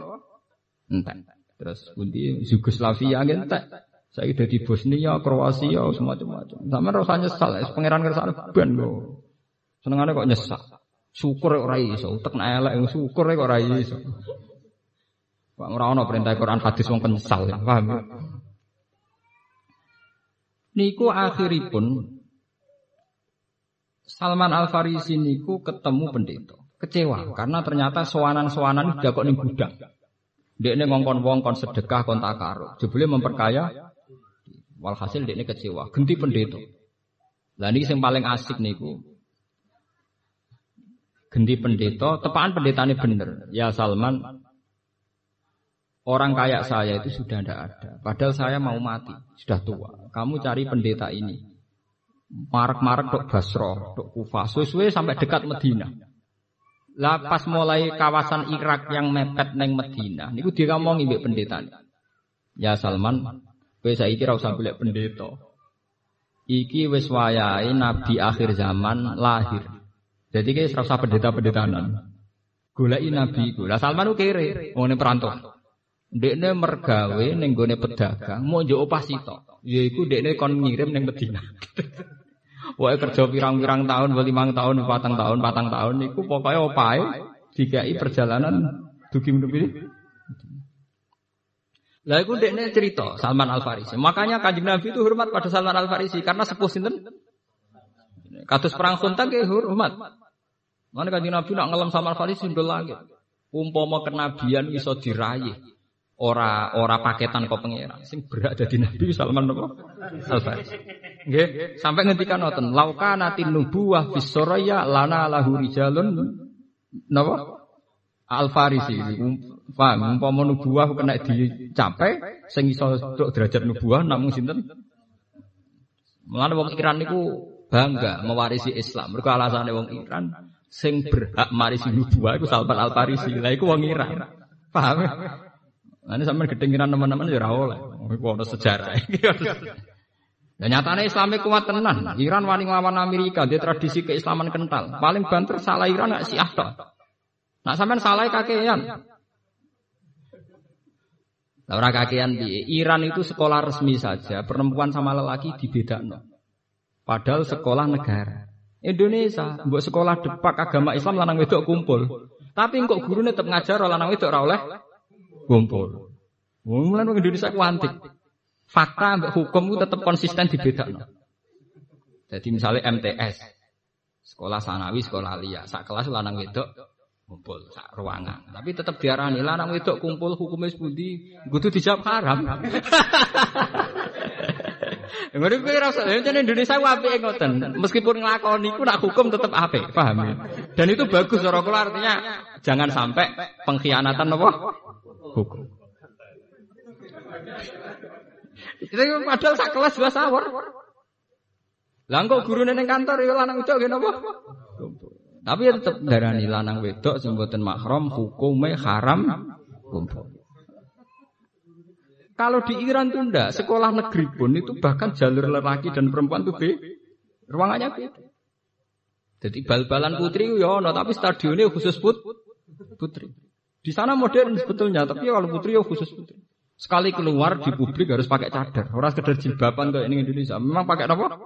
Entek. Terus pundi Yugoslavia entek. Saya udah di Bosnia, Kroasia, semacam-macam. Sama rasanya nyesal, pangeran kersane ben lho. Senengane kok nyesal. Syukur ora iso, utek nek elek syukur kok ora iso. Pak ora perintah Quran hadis wong penyesal, paham? Niku akhiripun Salman Al Farisi niku ketemu pendeta. Kecewa karena ternyata sowanan-sowanan udah kok ning gudang. Dekne ngongkon wong kon sedekah kon takaruk. Jebule memperkaya walhasil dekne kecewa, genti pendeta. Lah niki sing paling asik niku genti pendeta, tepaan pendetane bener. Ya Salman, orang kayak saya itu sudah tidak ada. Padahal saya mau mati, sudah tua. Kamu cari pendeta ini. Marak-marak dok Basro, dok Kufa, suwe-suwe sampai dekat Medina. Lah pas mulai kawasan Irak yang mepet neng Medina, niku ngomong mbek pendeta. Ya Salman, kowe saiki ora usah golek pendeta. Iki wis wayahe nabi akhir zaman lahir. Jadi kayak ora usah pendeta-pendetanan. Goleki nabi iku. Lah Salman ku kere, wong perantauan. Dekne mergawe ning gone pedagang, mau njuk opah sitok. Yaiku dekne kon ngirim ning Medina. Wae kerja pirang-pirang tahun, limang tahun, patang tahun, patang tahun niku pokoknya opae dikai perjalanan dugi menuju Lah iku dekne cerita Salman Al Farisi. Makanya Kanjeng Nabi itu hormat pada Salman Al Farisi karena sepuh sinten? Kados perang Suntan ke hormat. Mana Kanjeng Nabi nak ngelam Salman Al Farisi ndol langit. Umpama kenabian iso diraih ora ora paketan kok pangeran sing berak dadi nabi Salman Al Farisi nggih sampai ngendikan ngoten lauka natin nubuwah fis lana lahu rijalun napa Al Farisi Paham, umpama nubuah kena dicapai sing iso derajat nubuah namung sinten? Mulane wong Iran niku bangga mewarisi Islam. Mergo alasane wong Iran sing berhak marisi nubuah iku Salman Al Farisi. Lah iku wong Iran. Paham? Ini sampai gedeng teman-teman ya ora oleh. Iku sejarah. Dan nyatanya Islamnya kuat tenan. Iran wani nglawan Amerika, dia tradisi keislaman kental. Paling banter salah Iran gak sih toh. Nak sampean salah kakean. Lah kakean di Iran itu sekolah resmi saja, perempuan sama lelaki dibedakno. Padahal sekolah negara. Indonesia, buat sekolah depak agama Islam lanang wedok kumpul. Tapi kok gurune tetep ngajar lanang wedok ora oleh kumpul. Wong Indonesia ku antik. Fakta mbak hukum itu tetap konsisten di beda. Jadi misalnya MTS, sekolah sanawi, sekolah liya, sak kelas lanang wedok kumpul sak ruangan. Tapi tetap diarani lanang wedok kumpul hukumnya sepundi, kudu dijawab haram. Ngono kuwi rasa yen Indonesia ku apike ngoten. Meskipun nglakoni ku nak hukum tetap apik, paham ya? Dan itu bagus cara kula artinya jangan sampai pengkhianatan apa? Hukum. Itu padahal sak kelas dua sawur. Lah kok gurune ning kantor ya lanang wedok nggih napa? Tapi ya tetep darani lanang wedok sing mahram hukume haram kumpul. Kalau di Iran tuh ndak, sekolah negeri pun itu bahkan jalur lelaki dan perempuan tuh be, ruangannya beda. Jadi bal-balan putri ya no, tapi stadionnya khusus put, putri. Di sana modern sebetulnya, tapi kalau putri ya khusus putri. Sekali keluar di publik harus pakai cadar. Orang sekedar jilbaban kayak ini Indonesia. Memang pakai apa?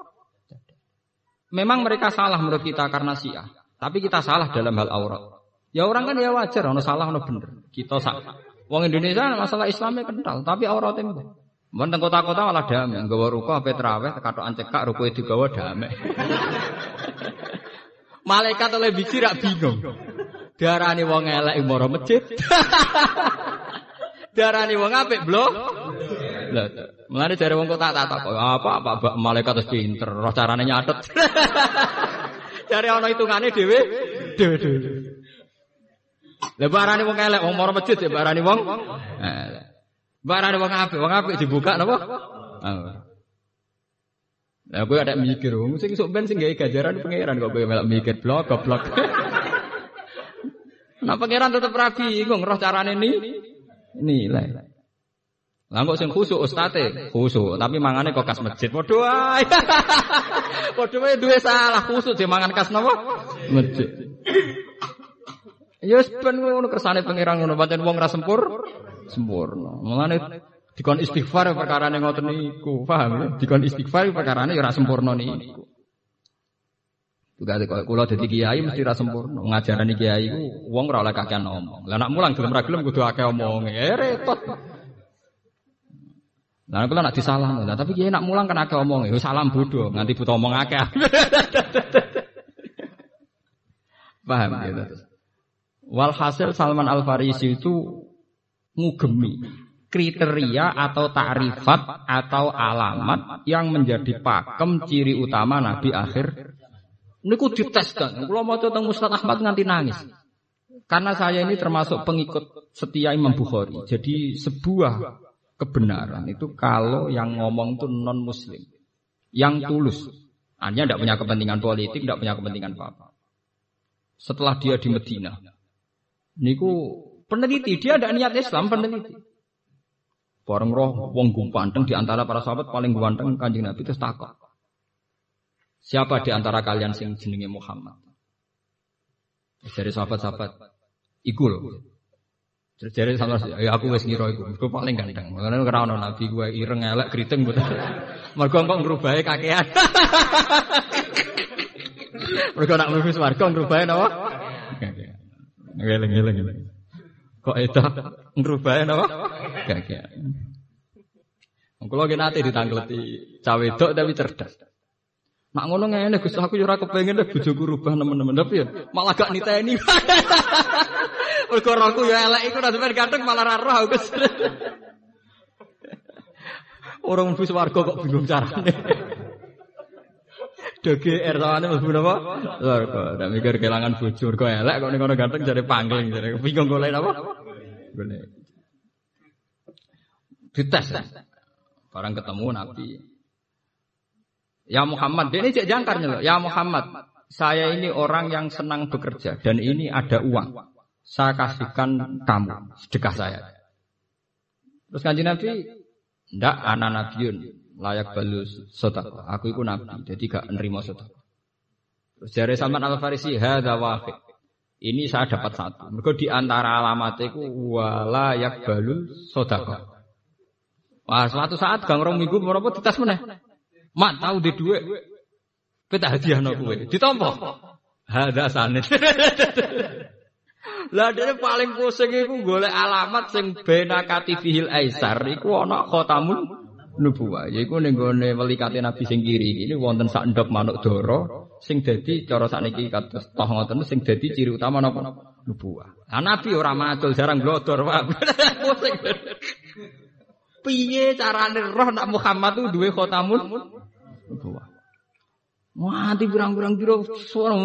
Memang mereka salah menurut kita karena Syiah. Tapi kita salah dalam hal aurat. Ya orang kan ya wajar, ono salah, ono bener. Kita salah. Wong Indonesia masalah Islamnya kental, tapi auratnya enggak. Mungkin kota-kota malah damai. Gawa ruko, apa teraweh, katoan cekak, ruko itu gawa damai. Malaikat oleh biji rak bingung. Diarani wong elek moro masjid. Darani wong apik, Blo. Lah, mulane jare wong kok tak tak kok apa apa malaikat wis pinter, roh carane nyatet. Jare ana hitungane dhewe, dhewe dhewe. Lah barani wong elek wong moro masjid ya barani wong. Barani wong apik, wong apik dibuka napa? Lah kowe ada mikir, wong sing sok ben sing gawe gajaran pangeran kok kowe melok mikir blok goblok. Nah pangeran tetep rabi, bingung roh carane ini nilai. Lah kok sing khusuk ustate, khusuk, tapi mangane kok kas masjid. Padha wae. Padha wae duwe salah khusuk dia mangan kas napa? Masjid. Ya ben ngono kersane pangeran ngono pancen wong ra sempur sempurna. Mulane dikon istighfar perkara ning ngoten niku, paham ya? Dikon istighfar perkara ora sempurna niku. Juga kalau kulo jadi kiai mesti rasa sempurna. Ngajarani kiai ku wong ora oleh kakean ngomong. Lah nak mulang gelem ra gelem kudu akeh omong. Eh repot. Lah kula nak disalah, lah tapi kiai nak mulang kan akeh omong. Ya salam bodoh, nganti butuh omong akeh. Paham gitu. Walhasil Salman Al Farisi itu ngugemi kriteria atau takrifat atau alamat yang menjadi pakem ciri utama Nabi akhir Niku dites kan. Kalau mau tentang Ustaz Ahmad nganti nangis. Karena saya ini termasuk pengikut setia Imam Bukhari. Jadi sebuah kebenaran itu kalau yang ngomong itu non Muslim, yang tulus, hanya tidak punya kepentingan politik, tidak punya kepentingan apa-apa. Setelah dia di Medina, niku peneliti, dia ada niat Islam peneliti. Bareng roh wong gumpanteng di antara para sahabat paling ganteng kanjeng Nabi itu takut. Siapa di antara kalian sing jenenge Muhammad? Dari sahabat-sahabat, iku loh. Jadi sama ya aku wes ngira iku, iku paling ganteng. Makanya ora ono nabi gue ireng elek kriting mboten. Mergo kok ngrubahe kakean. Mergo nak mlebu swarga ngrubahe napa? Ngeleng-ngeleng. Kok itu ngrubahe napa? Kakean. Kulo ge nate ditanggleti cawe tapi cerdas. Nak ngono ngene Gus aku yo ora kepengin lek bojoku rubah nemen-nemen tapi ya malah gak niteni. Mergo rohku yo elek iku nek sampean ganteng malah ra roh Gus. Orang mlebu swarga kok bingung carane. DGR tawane mlebu napa? Swarga. Ndak mikir kelangan bojo mergo elek kok ning kono ganteng jare panggling jare bingung golek napa? boleh. Dites. Barang ketemu Nabi. Ya Muhammad, dia ini cek jangkarnya loh. Ya Muhammad, saya ini orang yang senang bekerja dan ini ada uang. Saya kasihkan kamu sedekah saya. Terus kanji Nabi, ndak anak nabiun layak balus sotak. Aku itu nabi, jadi gak nerima sotak. Terus jari Salman Al Farisi, hada wahid. Ini saya dapat satu. Mereka di antara alamat itu wala yak balu sodako. Wah, suatu saat gang rong minggu berapa ditas mana? Mak tahu di dua. Kita hadiah no kue. Ditompo. Hada sanit. Lah dia paling pusing iku golek alamat sing bena katifihil aisar iku ana khotamun nubuwah. Yaiku ning gone welikate Nabi sing kiri ini wonten sak manuk doro sing dadi cara sakniki kados toh ngoten sing dadi ciri utama napa nubuwah. Lah Nabi ora macul jarang blodor, Pak. pusing. Piye carane roh nak Muhammad tuh duwe khotamun nubuwah. Wah, di birang-birang biro suara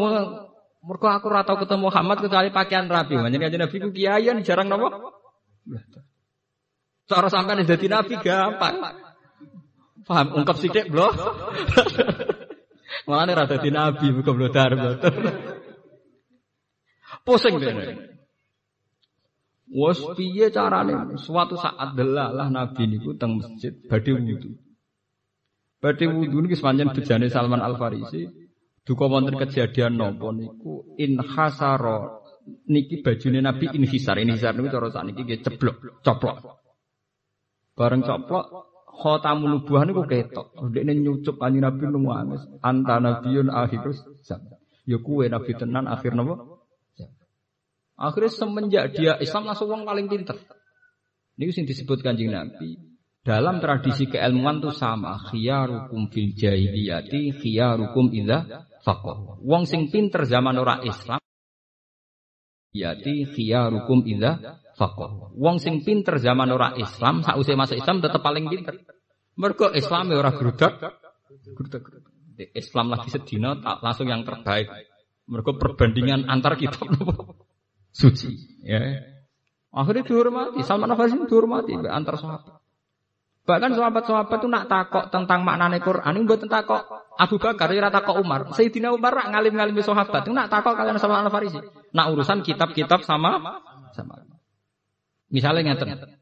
mereka aku ratau ketemu Muhammad kecuali pakaian rapi. Makanya kanjeng Nabi ku kiaian jarang nopo. Cara sampai jadi Nabi gampang. Paham? Ungkap sidik belum? Malah nih rada di Nabi bukan blodar Pusing deh. Wes piye carane? Suatu saat delalah Nabi niku teng masjid badhe wudu. Badhe wudu niki sepanjang bejane Salman Al Farisi. Duka wonten kejadian napa niku in hasara niki bajune Nabi inhisar. Inhisar niku cara sakniki nggih ceblok, coplok. Bareng coplok khotamul nubuah niku ketok. Ndekne nyucup kanjeng Nabi nangis. Anta nabiyun akhirus zaman. Ya kuwe nabi tenan akhir napa? Akhirnya semenjak dia Islam langsung wong paling pinter. Ini yang disebut kanjeng Nabi. Dalam tradisi keilmuan itu sama. Khiyarukum fil jahiliyati khiyarukum idha faqoh. Wong sing pinter zaman ora Islam. Yati khiyarukum idha faqoh. Wong sing pinter zaman ora Islam. Sausai masa Islam tetap paling pinter. Mereka Islam ya ora gerudak. Islam lagi sedina langsung yang terbaik. Mereka perbandingan antar kitab suci. Ya. Akhirnya dihormati, Salman Al Farisi dihormati antar sahabat. Bahkan sahabat-sahabat itu nak takok tentang maknane Quran, ini buat takok Abu Bakar, ya takok Umar. Sayyidina Umar ngalim-ngalim sahabat, itu nak takok kalian sama Al Farisi. Nak urusan kitab-kitab sama sama. Misalnya ngeten.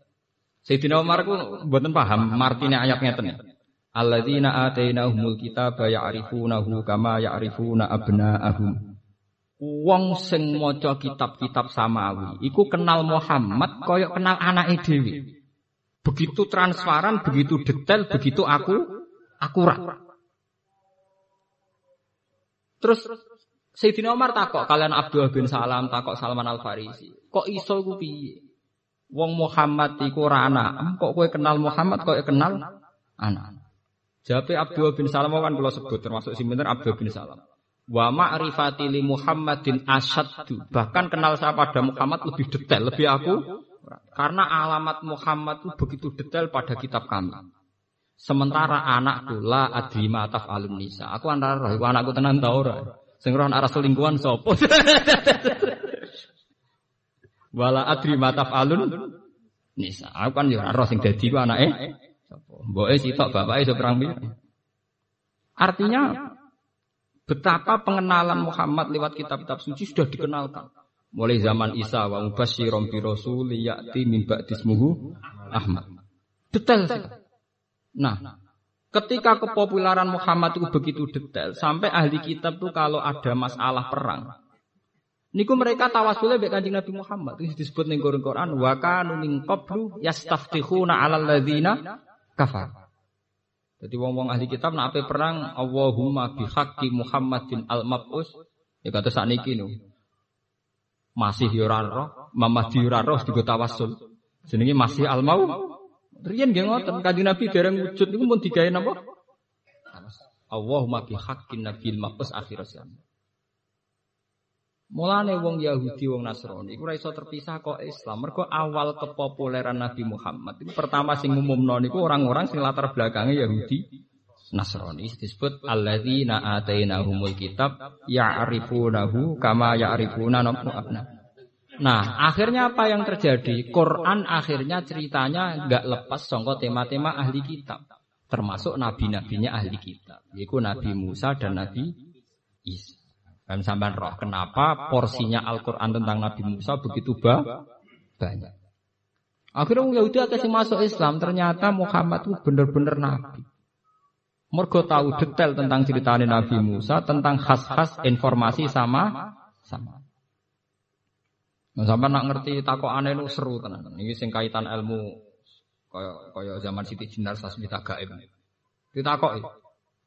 Sayyidina Umar ku buatan paham martine ayat ngeten. Alladzina atainahumul kitaba ya'rifunahu kama ya'rifuna abna'ahum. Wong sing maca kitab-kitab samawi iku kenal Muhammad kaya kenal anak dhewe. Begitu transparan, begitu detail, begitu aku akurat. Terus Sayyidina Umar takok kalian Abdullah bin Salam takok Salman Al Farisi. Kok iso iku piye? Wong Muhammad iku ora. Kok kowe kenal Muhammad kok kenal anak? Jawab Abdullah bin Salam kan kula sebut termasuk si Abdullah bin Salam. Wa ma'rifati li Muhammadin asyaddu. Bahkan kenal saya pada Muhammad lebih detail, lebih aku. Karena alamat Muhammad itu begitu detail pada kitab kami. Sementara anakku la adri mataf alun nisa. Aku antara roh, anakku tenan ta ora. Sing roh arah selingkuhan sapa? Wala adri mataf alun nisa. Aku kan ya roh sing dadi ku anake sapa. Mboke sitok bapake iso perang Artinya Betapa pengenalan Muhammad lewat kitab-kitab suci sudah dikenalkan. Mulai zaman Isa wa mubasyirom bi rasul ya'ti min ba'dismuhu Ahmad. Detail. Nah, ketika kepopuleran Muhammad itu begitu detail, sampai ahli kitab tuh kalau ada masalah perang, Niku mereka tawasulnya baik kanjeng Nabi Muhammad itu disebut ning Quran wa kanu min qablu yastaftihuna 'alal ladzina kafar. Jadi wong-wong ahli kitab nak perang Allahumma bihaqqi Muhammadin al-mab'us ya kata sakniki no. Masih ora roh, mamah di ora roh digo tawassul. Jenenge masih al-mau. Riyen nggih ngoten Kanjeng Nabi dereng wujud niku mun digawe napa? Allahumma bihaqqin nabil mab'us akhir zaman. Mulane wong Yahudi wong Nasrani iku ora iso terpisah kok Islam. Mergo awal kepopuleran Nabi Muhammad itu pertama sing umumno niku orang-orang sing latar belakangnya Yahudi Nasrani disebut alladzina atainahumul kitab ya'rifunahu kama ya'rifuna abna. Nah, akhirnya apa yang terjadi? Quran akhirnya ceritanya nggak lepas songkot tema-tema ahli kitab, termasuk nabi-nabinya ahli kitab, yaitu Nabi Musa dan Nabi Isa. Dan sampai roh, kenapa porsinya Al-Quran tentang Nabi Musa begitu banyak? Akhirnya Yahudi akan masuk Islam, ternyata Muhammad itu benar-benar Nabi. Mergo tahu detail tentang ceritanya Nabi Musa, tentang khas-khas informasi sama sama. Nah, sampai nak ngerti takok aneh itu seru tenan. Ini sing kaitan ilmu kaya kaya zaman Siti Jenar Sasmita Gaib. Ditakoki.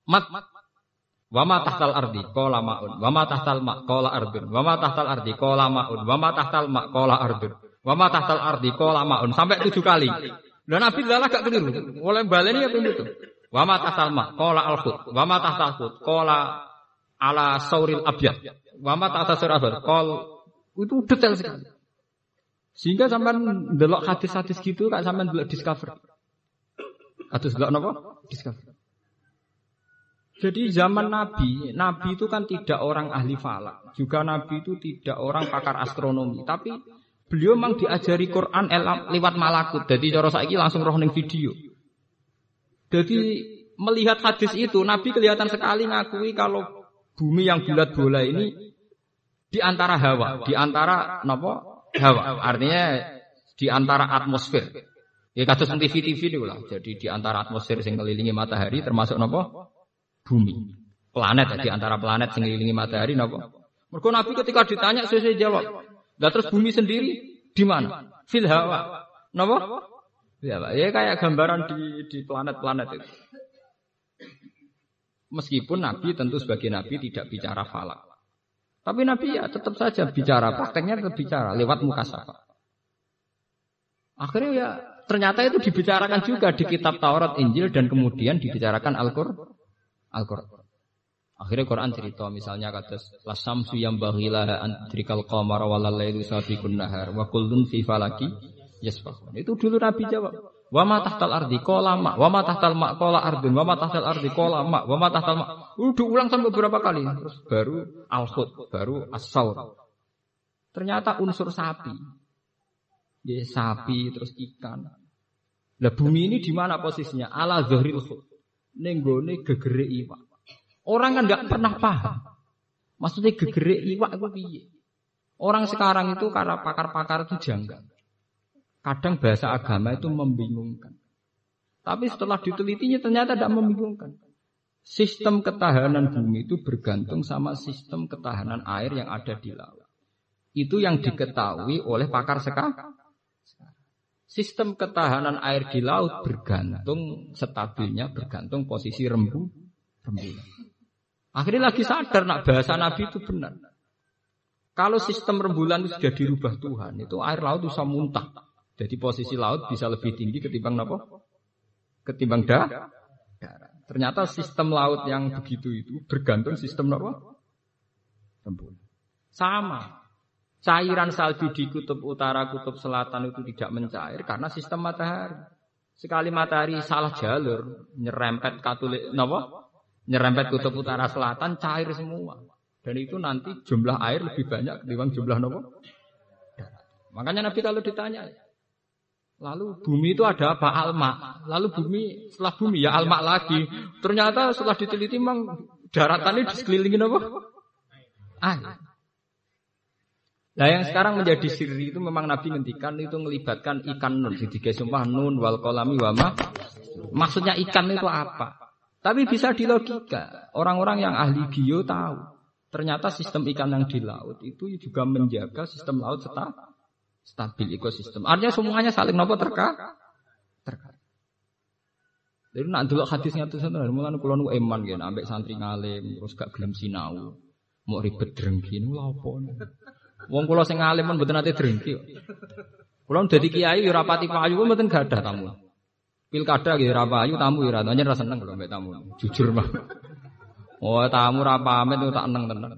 Mat Wa ma tahtal ardi qala maun. Wa ma tahtal ma qala ardun. Wa ma tahtal ardi qala maun. Wa ma tahtal ma qala ardun. Wa ma tahtal ardi qala maun. Sampai tujuh kali. Dan Nabi lalah gak keliru. Oleh baleni ya itu. Wa ma tahtal ma qala al khut. Wa ma tahtal khut qala ala sauril abyad. Wa ma tahtal sauril abyad qala itu detail sekali. Sehingga sampai delok hadis-hadis gitu kak sampai delok discover. Hadis delok apa? Discover. Jadi zaman Nabi, Nabi itu kan tidak orang ahli falak, juga Nabi itu tidak orang pakar astronomi, tapi beliau memang diajari Quran lewat malakut. Jadi cara saiki langsung roh video. Jadi melihat hadis itu, Nabi kelihatan sekali ngakui kalau bumi yang bulat bola ini di antara hawa, di antara napa? Hawa. Artinya di antara atmosfer. Ya kados TV-TV itu lah. Jadi di antara atmosfer yang ngelilingi matahari termasuk napa? Bumi. Planet di antara planet yang ngelilingi matahari napa? Mergo Nabi ketika ditanya sesuai jawab. Lah terus bumi sendiri di mana? Fil hawa. Napa? Ya, ya kayak gambaran di di planet-planet itu. Meskipun Nabi tentu sebagai Nabi tidak bicara falak. Tapi Nabi ya tetap saja bicara, prakteknya tetap bicara lewat muka sapa. Akhirnya ya ternyata itu dibicarakan juga di kitab Taurat, Injil dan kemudian dibicarakan Al-Qur'an. Al-Qur'an. Akhirnya Quran cerita misalnya kata lasam yang bahilah antrikal qamar walalailu sabiqun nahar wa kullun fi falaki yasbahun. Itu dulu Nabi jawab. Wa ma tahtal ardi qala ma, wa ma tahtal ma qala ardun, wa ma tahtal ardi qala ma, wa ma tahtal ma. Udah ulang sampai beberapa kali, terus baru al baru as-saur. Ternyata unsur sapi. Ya, sapi terus ikan. Lah bumi ini di mana posisinya? Ala zahril. Ning gone gegere iwak. Orang kan nggak pernah paham. Maksudnya gegere iwak itu piye? Orang sekarang itu karena pakar-pakar itu janggal. Kadang bahasa agama itu membingungkan. Tapi setelah ditelitinya ternyata tidak membingungkan. Sistem ketahanan bumi itu bergantung sama sistem ketahanan air yang ada di laut. Itu yang diketahui oleh pakar sekarang. Sistem ketahanan air di laut bergantung stabilnya bergantung posisi rembu rembulan. Akhirnya lagi sadar nak bahasa Nabi itu benar. Kalau sistem rembulan itu sudah dirubah Tuhan, itu air laut bisa muntah. Jadi posisi laut bisa lebih tinggi ketimbang apa? Ketimbang da darat. Ternyata sistem laut yang begitu itu bergantung sistem apa? Rembulan. Sama. Cairan salju di kutub utara, kutub selatan itu tidak mencair karena sistem matahari. Sekali matahari salah jalur, nyerempet katulik, napa? Nyerempet kutub utara selatan cair semua. Dan itu nanti jumlah air lebih banyak ketimbang jumlah napa? Makanya Nabi kalau ditanya, Lalu bumi itu ada apa? Alma. Lalu bumi setelah bumi ya alma lagi. Ternyata setelah diteliti memang daratannya di sekelilingi apa? Air. Nah yang sekarang menjadi siri itu memang Nabi ngendikan itu melibatkan ikan nun. Jadi sumpah nun wal kolami wama. Maksudnya ikan itu apa? Tapi bisa dilogika. Orang-orang yang ahli bio tahu. Ternyata sistem ikan yang di laut itu juga menjaga sistem laut setah stabil ekosistem. Artinya semuanya saling nopo terka terka. Jadi nak dulu hadisnya tuh sana, mulai kulo nu eman gitu, ambek santri ngalim, terus gak gelem sinau, mau ribet drengki, nu lapo. Wong kulo sing ngalim pun betul nanti drengki. Kulo jadi kiai, rapati payu, pun betul gak ada tamu. Pilkada gitu, rapayu tamu, ya rasanya rasa seneng kalau ambek tamu, jujur mah. Oh tamu rapamet itu tak seneng tenan.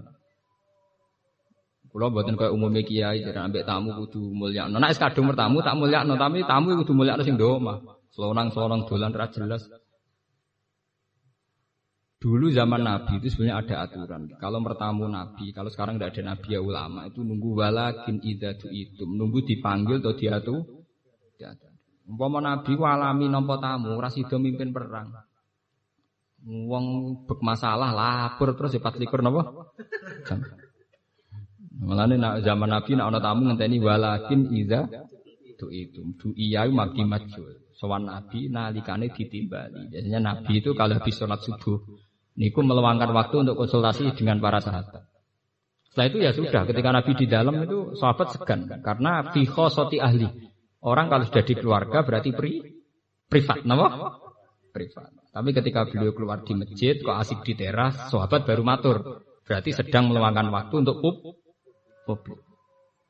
Kulo buatin kayak umumnya kiai, jadi ambek tamu kudu mulia. Nah, es kadung bertamu tak mulia, no tapi tamu kudu mulia sing do mah. Selonang selonang dolan ra jelas. Dulu zaman Nabi itu sebenarnya ada aturan. Kalau bertamu Nabi, kalau sekarang tidak ada Nabi ya ulama itu nunggu walakin idatu itu, nunggu dipanggil atau diatu. Umpama Nabi walami nampa tamu, ora sida mimpin perang. Wong bek masalah lapor terus ya 24 napa? Jam. Mulane nak zaman Nabi nak ana tamu ngenteni walakin idza itu itu du iya mati majul. Sowan Nabi nalikane ditimbali. Biasanya Nabi itu kalau habis sholat subuh Niku meluangkan waktu untuk konsultasi dengan para sahabat. Setelah itu ya sudah, ketika Nabi di dalam itu sahabat segan karena fiho soti ahli. Orang kalau sudah di keluarga berarti pri, privat, nama? Privat. Tapi ketika beliau keluar di masjid, kok asik di teras, sahabat baru matur. Berarti sedang meluangkan waktu untuk pub, publik.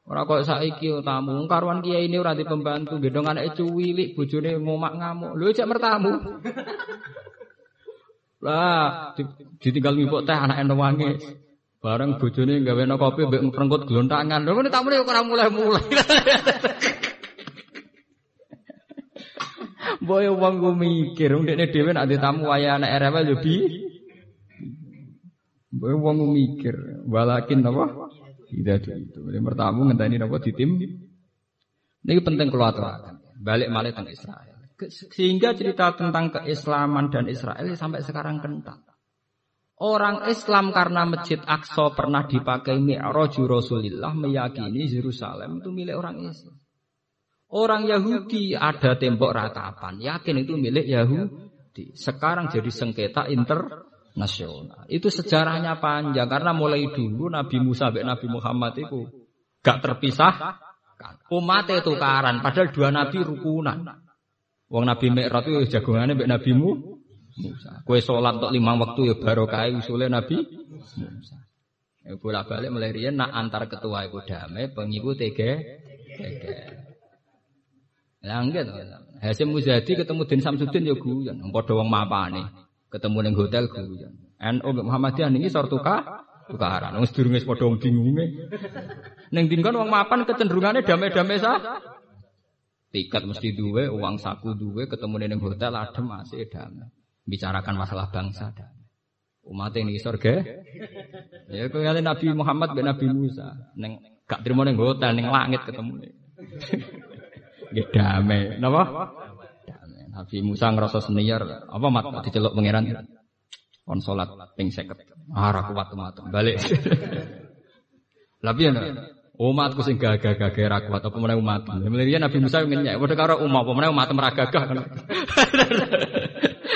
Ora kok saiki tamu karuan kiai ini ora pembantu gendong anak cuwilik bojone ngomak ngamuk. Lho cek mertamu. Lah, ditinggal ngipuk teh anak wangi. Bareng bojone gawe kopi mbek ngrengkut glontangan. Lho ngene tamune ora mulai-mulai. Boyo wong mikir, wong dekne dhewe nek tamu waya anak RW yo bi. Boyo wong mikir, walakin apa? Tidak itu. Ini bertamu ngenteni napa ditim. Ini penting keluar Balik malih teng Israel. Sehingga cerita tentang keislaman dan Israel sampai sekarang kental. Orang Islam karena Masjid Aqsa pernah dipakai Mi'raj Rasulullah meyakini Yerusalem itu milik orang Islam. Orang Yahudi ada tembok ratapan, yakin itu milik Yahudi. Sekarang jadi sengketa internasional. Itu sejarahnya panjang karena mulai dulu Nabi Musa dan Nabi Muhammad itu gak terpisah. Umat itu karan, padahal dua nabi rukunan. Wong Nabi Mi'raj itu jagongane mbek Nabi Musa. Kue sholat untuk lima waktu ya barokah usule Nabi Musa. Ya bolak balik mulai riyen nak antar ketua iku damai, pengikut tege tege. Lah Hasim Muzadi ketemu Din Samsudin ya guyon, padha wong mapane. Ketemu ning hotel guyon. NU Muhammadiyah niki sor tukar tukaran. Wong sedurunge padha bingunge. Ning din kon wong mapan kecenderungane damai-damai sah. Tiket mesti duwe, uang saku duwe, ketemu neng hotel adem masih damai. Bicarakan masalah bangsa damai. Umat ini surga. Ya kali Nabi Muhammad ben Nabi Musa. Neng gak terima neng hotel, neng langit ketemu. Ya damai. Napa? Nabi Musa ngerasa senior. Apa mat diceluk pangeran? On salat ping 50. Ah kuat umat. Balik. Tapi ya Umatku sing gagah-gagah ra kuat apa meneh umat. Mulane Nabi Musa ngenyek, padha karo umat apa meneh umat ra gagah.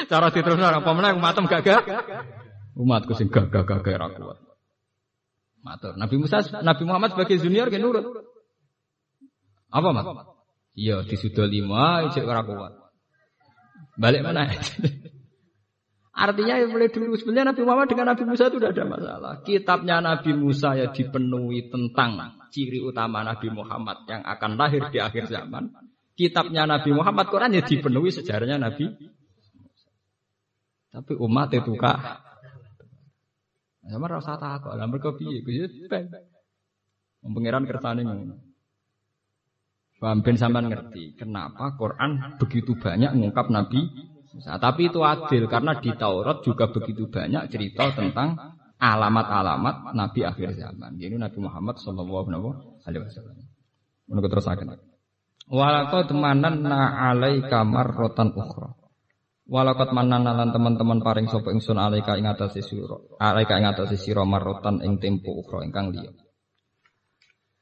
Cara diterusno apa meneh umat gagah. Umatku sing gagah-gagah ra kuat. Matur. Nabi Musa, Nabi Muhammad sebagai junior ke nurut. Apa mat? Iya, disudol lima, ijek ora kuat. Balik mana? Artinya ya mulai dulu sebenarnya Nabi Muhammad dengan Nabi Musa itu tidak ada masalah. Kitabnya Nabi Musa ya dipenuhi tentang ciri utama Nabi Muhammad yang akan lahir di akhir zaman. Kitabnya Nabi Muhammad Quran ya dipenuhi sejarahnya Nabi. Tapi umat itu kak. Sama rasa takut lah mereka piye piye Pengiran ngono. Paham ben sampean ngerti kenapa Quran begitu banyak mengungkap Nabi Nah, tapi itu adil karena di Taurat juga begitu banyak cerita tentang alamat-alamat Nabi akhir zaman. Ini Nabi Muhammad Shallallahu Alaihi Wasallam. Menurut terus akan. Walakot manan na kamar rotan ukhra. Walakot manan lan teman-teman paring sapa ingsun alaika ing atase sira. Alaika ing atase sira marotan ing tempo ukhra ingkang liya.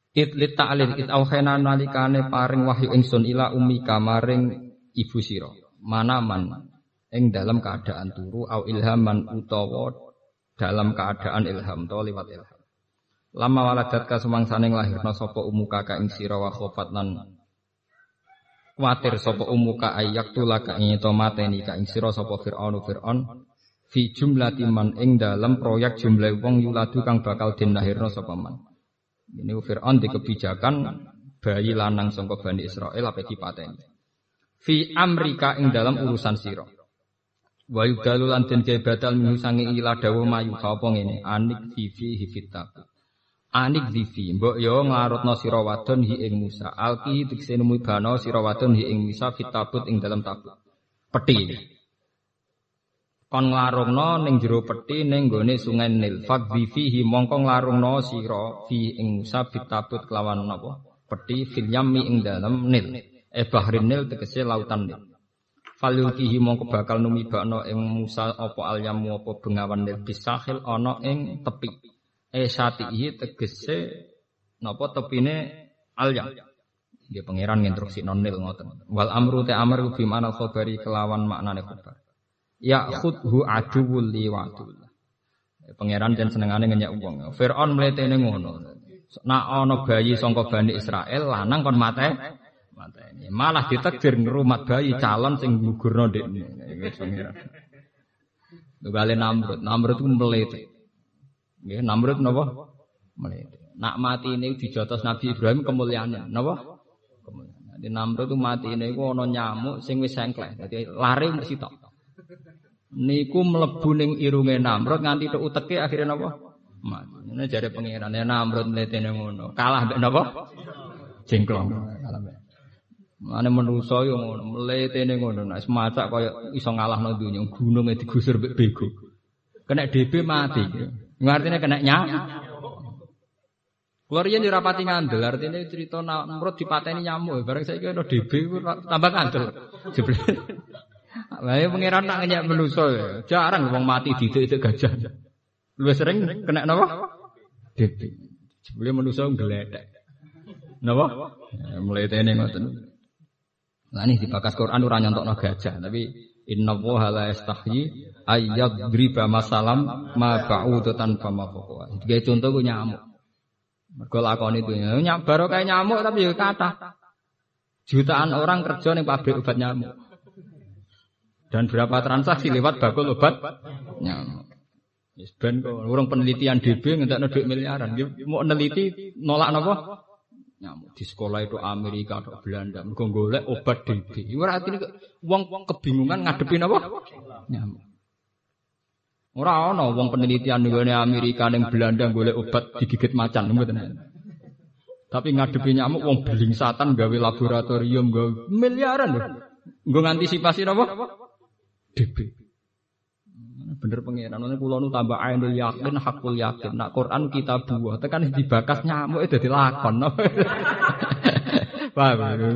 It lit ta'lil it auhena nalikane paring wahyu ingsun ila umi kamaring ibu sira manaman ing dalam keadaan turu au ilhaman utawa dalam keadaan ilham to liwat ilham. Lama waladat ka sumangsaning lahirna sapa umuka ka ing sira wa khofat lan kuatir sapa umuka ayak tulaka ing to mateni ka ing sira sapa Firaun Firaun fi jumlati man ing dalam proyek jumlah wong yuladu kang bakal den lahirna sapa man. Ini Firaun di kebijakan bayi lanang sangka Bani Israel apa dipateni fi amrika ing dalam urusan sira. Wa yudalu lan den batal minhu sange ila dawu mayu sapa ngene anik fifi hifitab. Anik divi mbok yo nglarutno sira wadon hi ing Musa. Alki dikse nemu bano sira wadon hi ing Musa fitabut ing dalam tabut. Peti. Kon nglarungno ning jero peti ning gone sungai Nil. Fadhi fihi mongko nglarungno sira fi ing Musa bitabut kelawan napa? Peti fil yammi ing dalem Nil. E bahrin Nil tegese lautan Nil. Falulkihi mongko bakal numibakno ing Musa apa alyamu apa bengawan Nil. Bisahil ana ing tepi. E satihi tegese napa tepine alyam Dia pangeran nginstruksi nonil ngoten. Wal amru te amr bi manal khabari kelawan maknane khabar. Ya khudhu aduwul li wa Pangeran jan senengane ngenyek wong. Firaun mletene ngono. Nak ana bayi sangka Bani Israel lanang kon mate mateni. Malah ditakdir ngrumat bayi calon sing gugurno ndekne. Iki pangeran. Namrud, Namrud ku mlete. Nggih, Namrud napa? Mlete. Nak mati ini dijotos Nabi Ibrahim kemuliaannya, napa? Di Namrud itu mati ini ku ono nyamuk sing wis sengklek. Dadi lari mesti tok. Niku mlebu ning irunge Namrud nganti tok uteke akhirnya napa? Mati. Ini jare pangeran ya Namrud mletene ngono. Kalah mbek napa? Jengklong. Kalah mbek. Mane manusa yo ngono, mletene ngono. Nek semacak kaya iso ngalahno dunya, gununge digusur mbek bego. Kena DB mati. Ngartine kena nyamuk. Kulo riyen yo rapati ngandel, artine cerita Namrud dipateni nyamuk, bareng saiki ono DB tambah ngandel. Jebule. Lah ya pangeran tak ngenyek manusa ya. Jarang wong mati didik gajah. Luwih sering kena napa? DB. Jebule manusa ngledek. Napa? Ya, mulai tene ngoten. Lah ini dibakas Quran ora nyontokno gajah, tapi inna wa la yastahyi ayyadriba masalam ma ba'udatan fama fawqa. Digawe contoh ku nyamuk. Mergo lakon itu ya. Nyabaro kayak nyamuk tapi ya kata. Jutaan orang kerja nih pabrik obat nyamuk. Dan berapa transaksi lewat bakul obat nyamuk. Yes, ben kok urung penelitian DB ngentekno duit miliaran. Mau neliti nolak napa? Nyamuk di sekolah itu Amerika atau Belanda mergo golek obat DB. Ora artine wong kebingungan ngadepi napa? Nyamuk. Ora ana wong penelitian nggone Amerika ning Belanda golek obat digigit macan mboten. Tapi ngadepi nyamuk wong satan gawe laboratorium gawe miliaran lho. Nggo ngantisipasi napa? DB. Bener pengiran, ini kulo nu tambah ainul yakin, hakul yakin. Nak Quran kita buah, tekan dibakas nyamuk itu dilakon. Paham?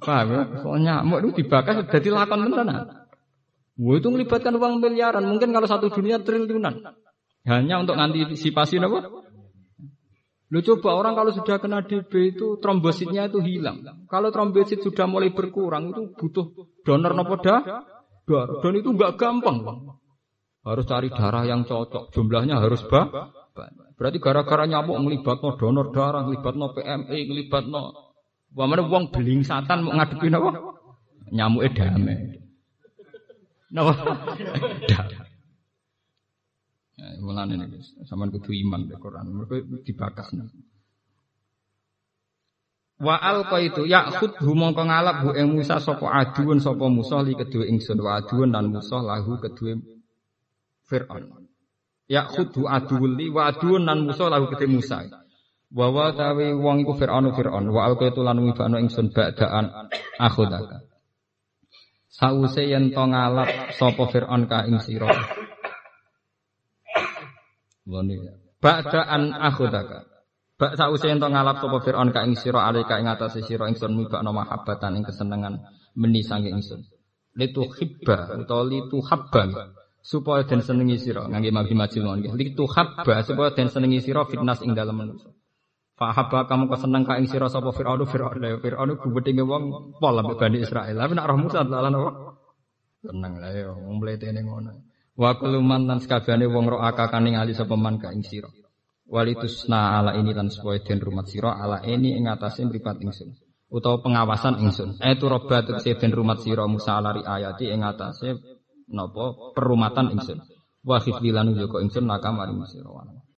Paham? Soal nyamuk itu dibakas jadi lakon beneran. Wah itu melibatkan uang miliaran, mungkin kalau satu dunia triliunan. Hanya untuk antisipasi apa? Lu coba orang kalau sudah kena DB itu trombositnya itu hilang. Kalau trombosit sudah mulai berkurang itu butuh donor nopo dah? Dan itu nggak gampang, bang. Harus cari darah yang cocok. Jumlahnya harus bah. Berarti gara-gara nyamuk ngelibat no donor darah, ngelibat no PMI, ngelibat no. Wamane uang beling satan mau ngadepi? Nyamuk damai. Napa? Ya, mulane niku sampean kudu iman be Quran. Mergo dibakas. Wa alqa itu yakhud mongko ngalap hu ing Musa sapa aduun sapa Musa li kedue ingsun wa aduun lan Musa lahu kedue Firaun. Yakhud aduul li wa aduun lan Musa lahu kedue Musa. Wa wa tawi wong iku Firaun Firaun wa alqa itu lan wibano ingsun ba'daan akhudaka. Sause yen to ngalap sapa Firaun ka ing sira. Woni. Ba'da an akhudaka. Bak sause yen to ngalap sapa Firaun ka ing sira alika ing atase sira ingsun mibakno mahabbatan ing kesenengan meni sange ingsun. Litu hibba utawa litu habba supaya den senengi sira ngangge mabdi majil nggih. Litu habba supaya den senengi sira fitnas ing dalem manusa. Fahabba kamu keseneng ka ing sira sapa Firaun Firaun lha Firaun gubedinge wong pol ambek Bani Israil. Tapi nak roh Musa dalan apa? Tenang lah ya wong mletene ngono. Wa kullu lan wong ro akakane ngali sapa man ka ing sira. Walitusna ala ini lan supaya den rumat sira ala ini ing atase mripat ingsun. Utawa pengawasan ingsun. Eh robat tegese den rumat sira Musa ala ayati ing atase napa perumatan ingsun. Wa khifdilan juga ingsun nakam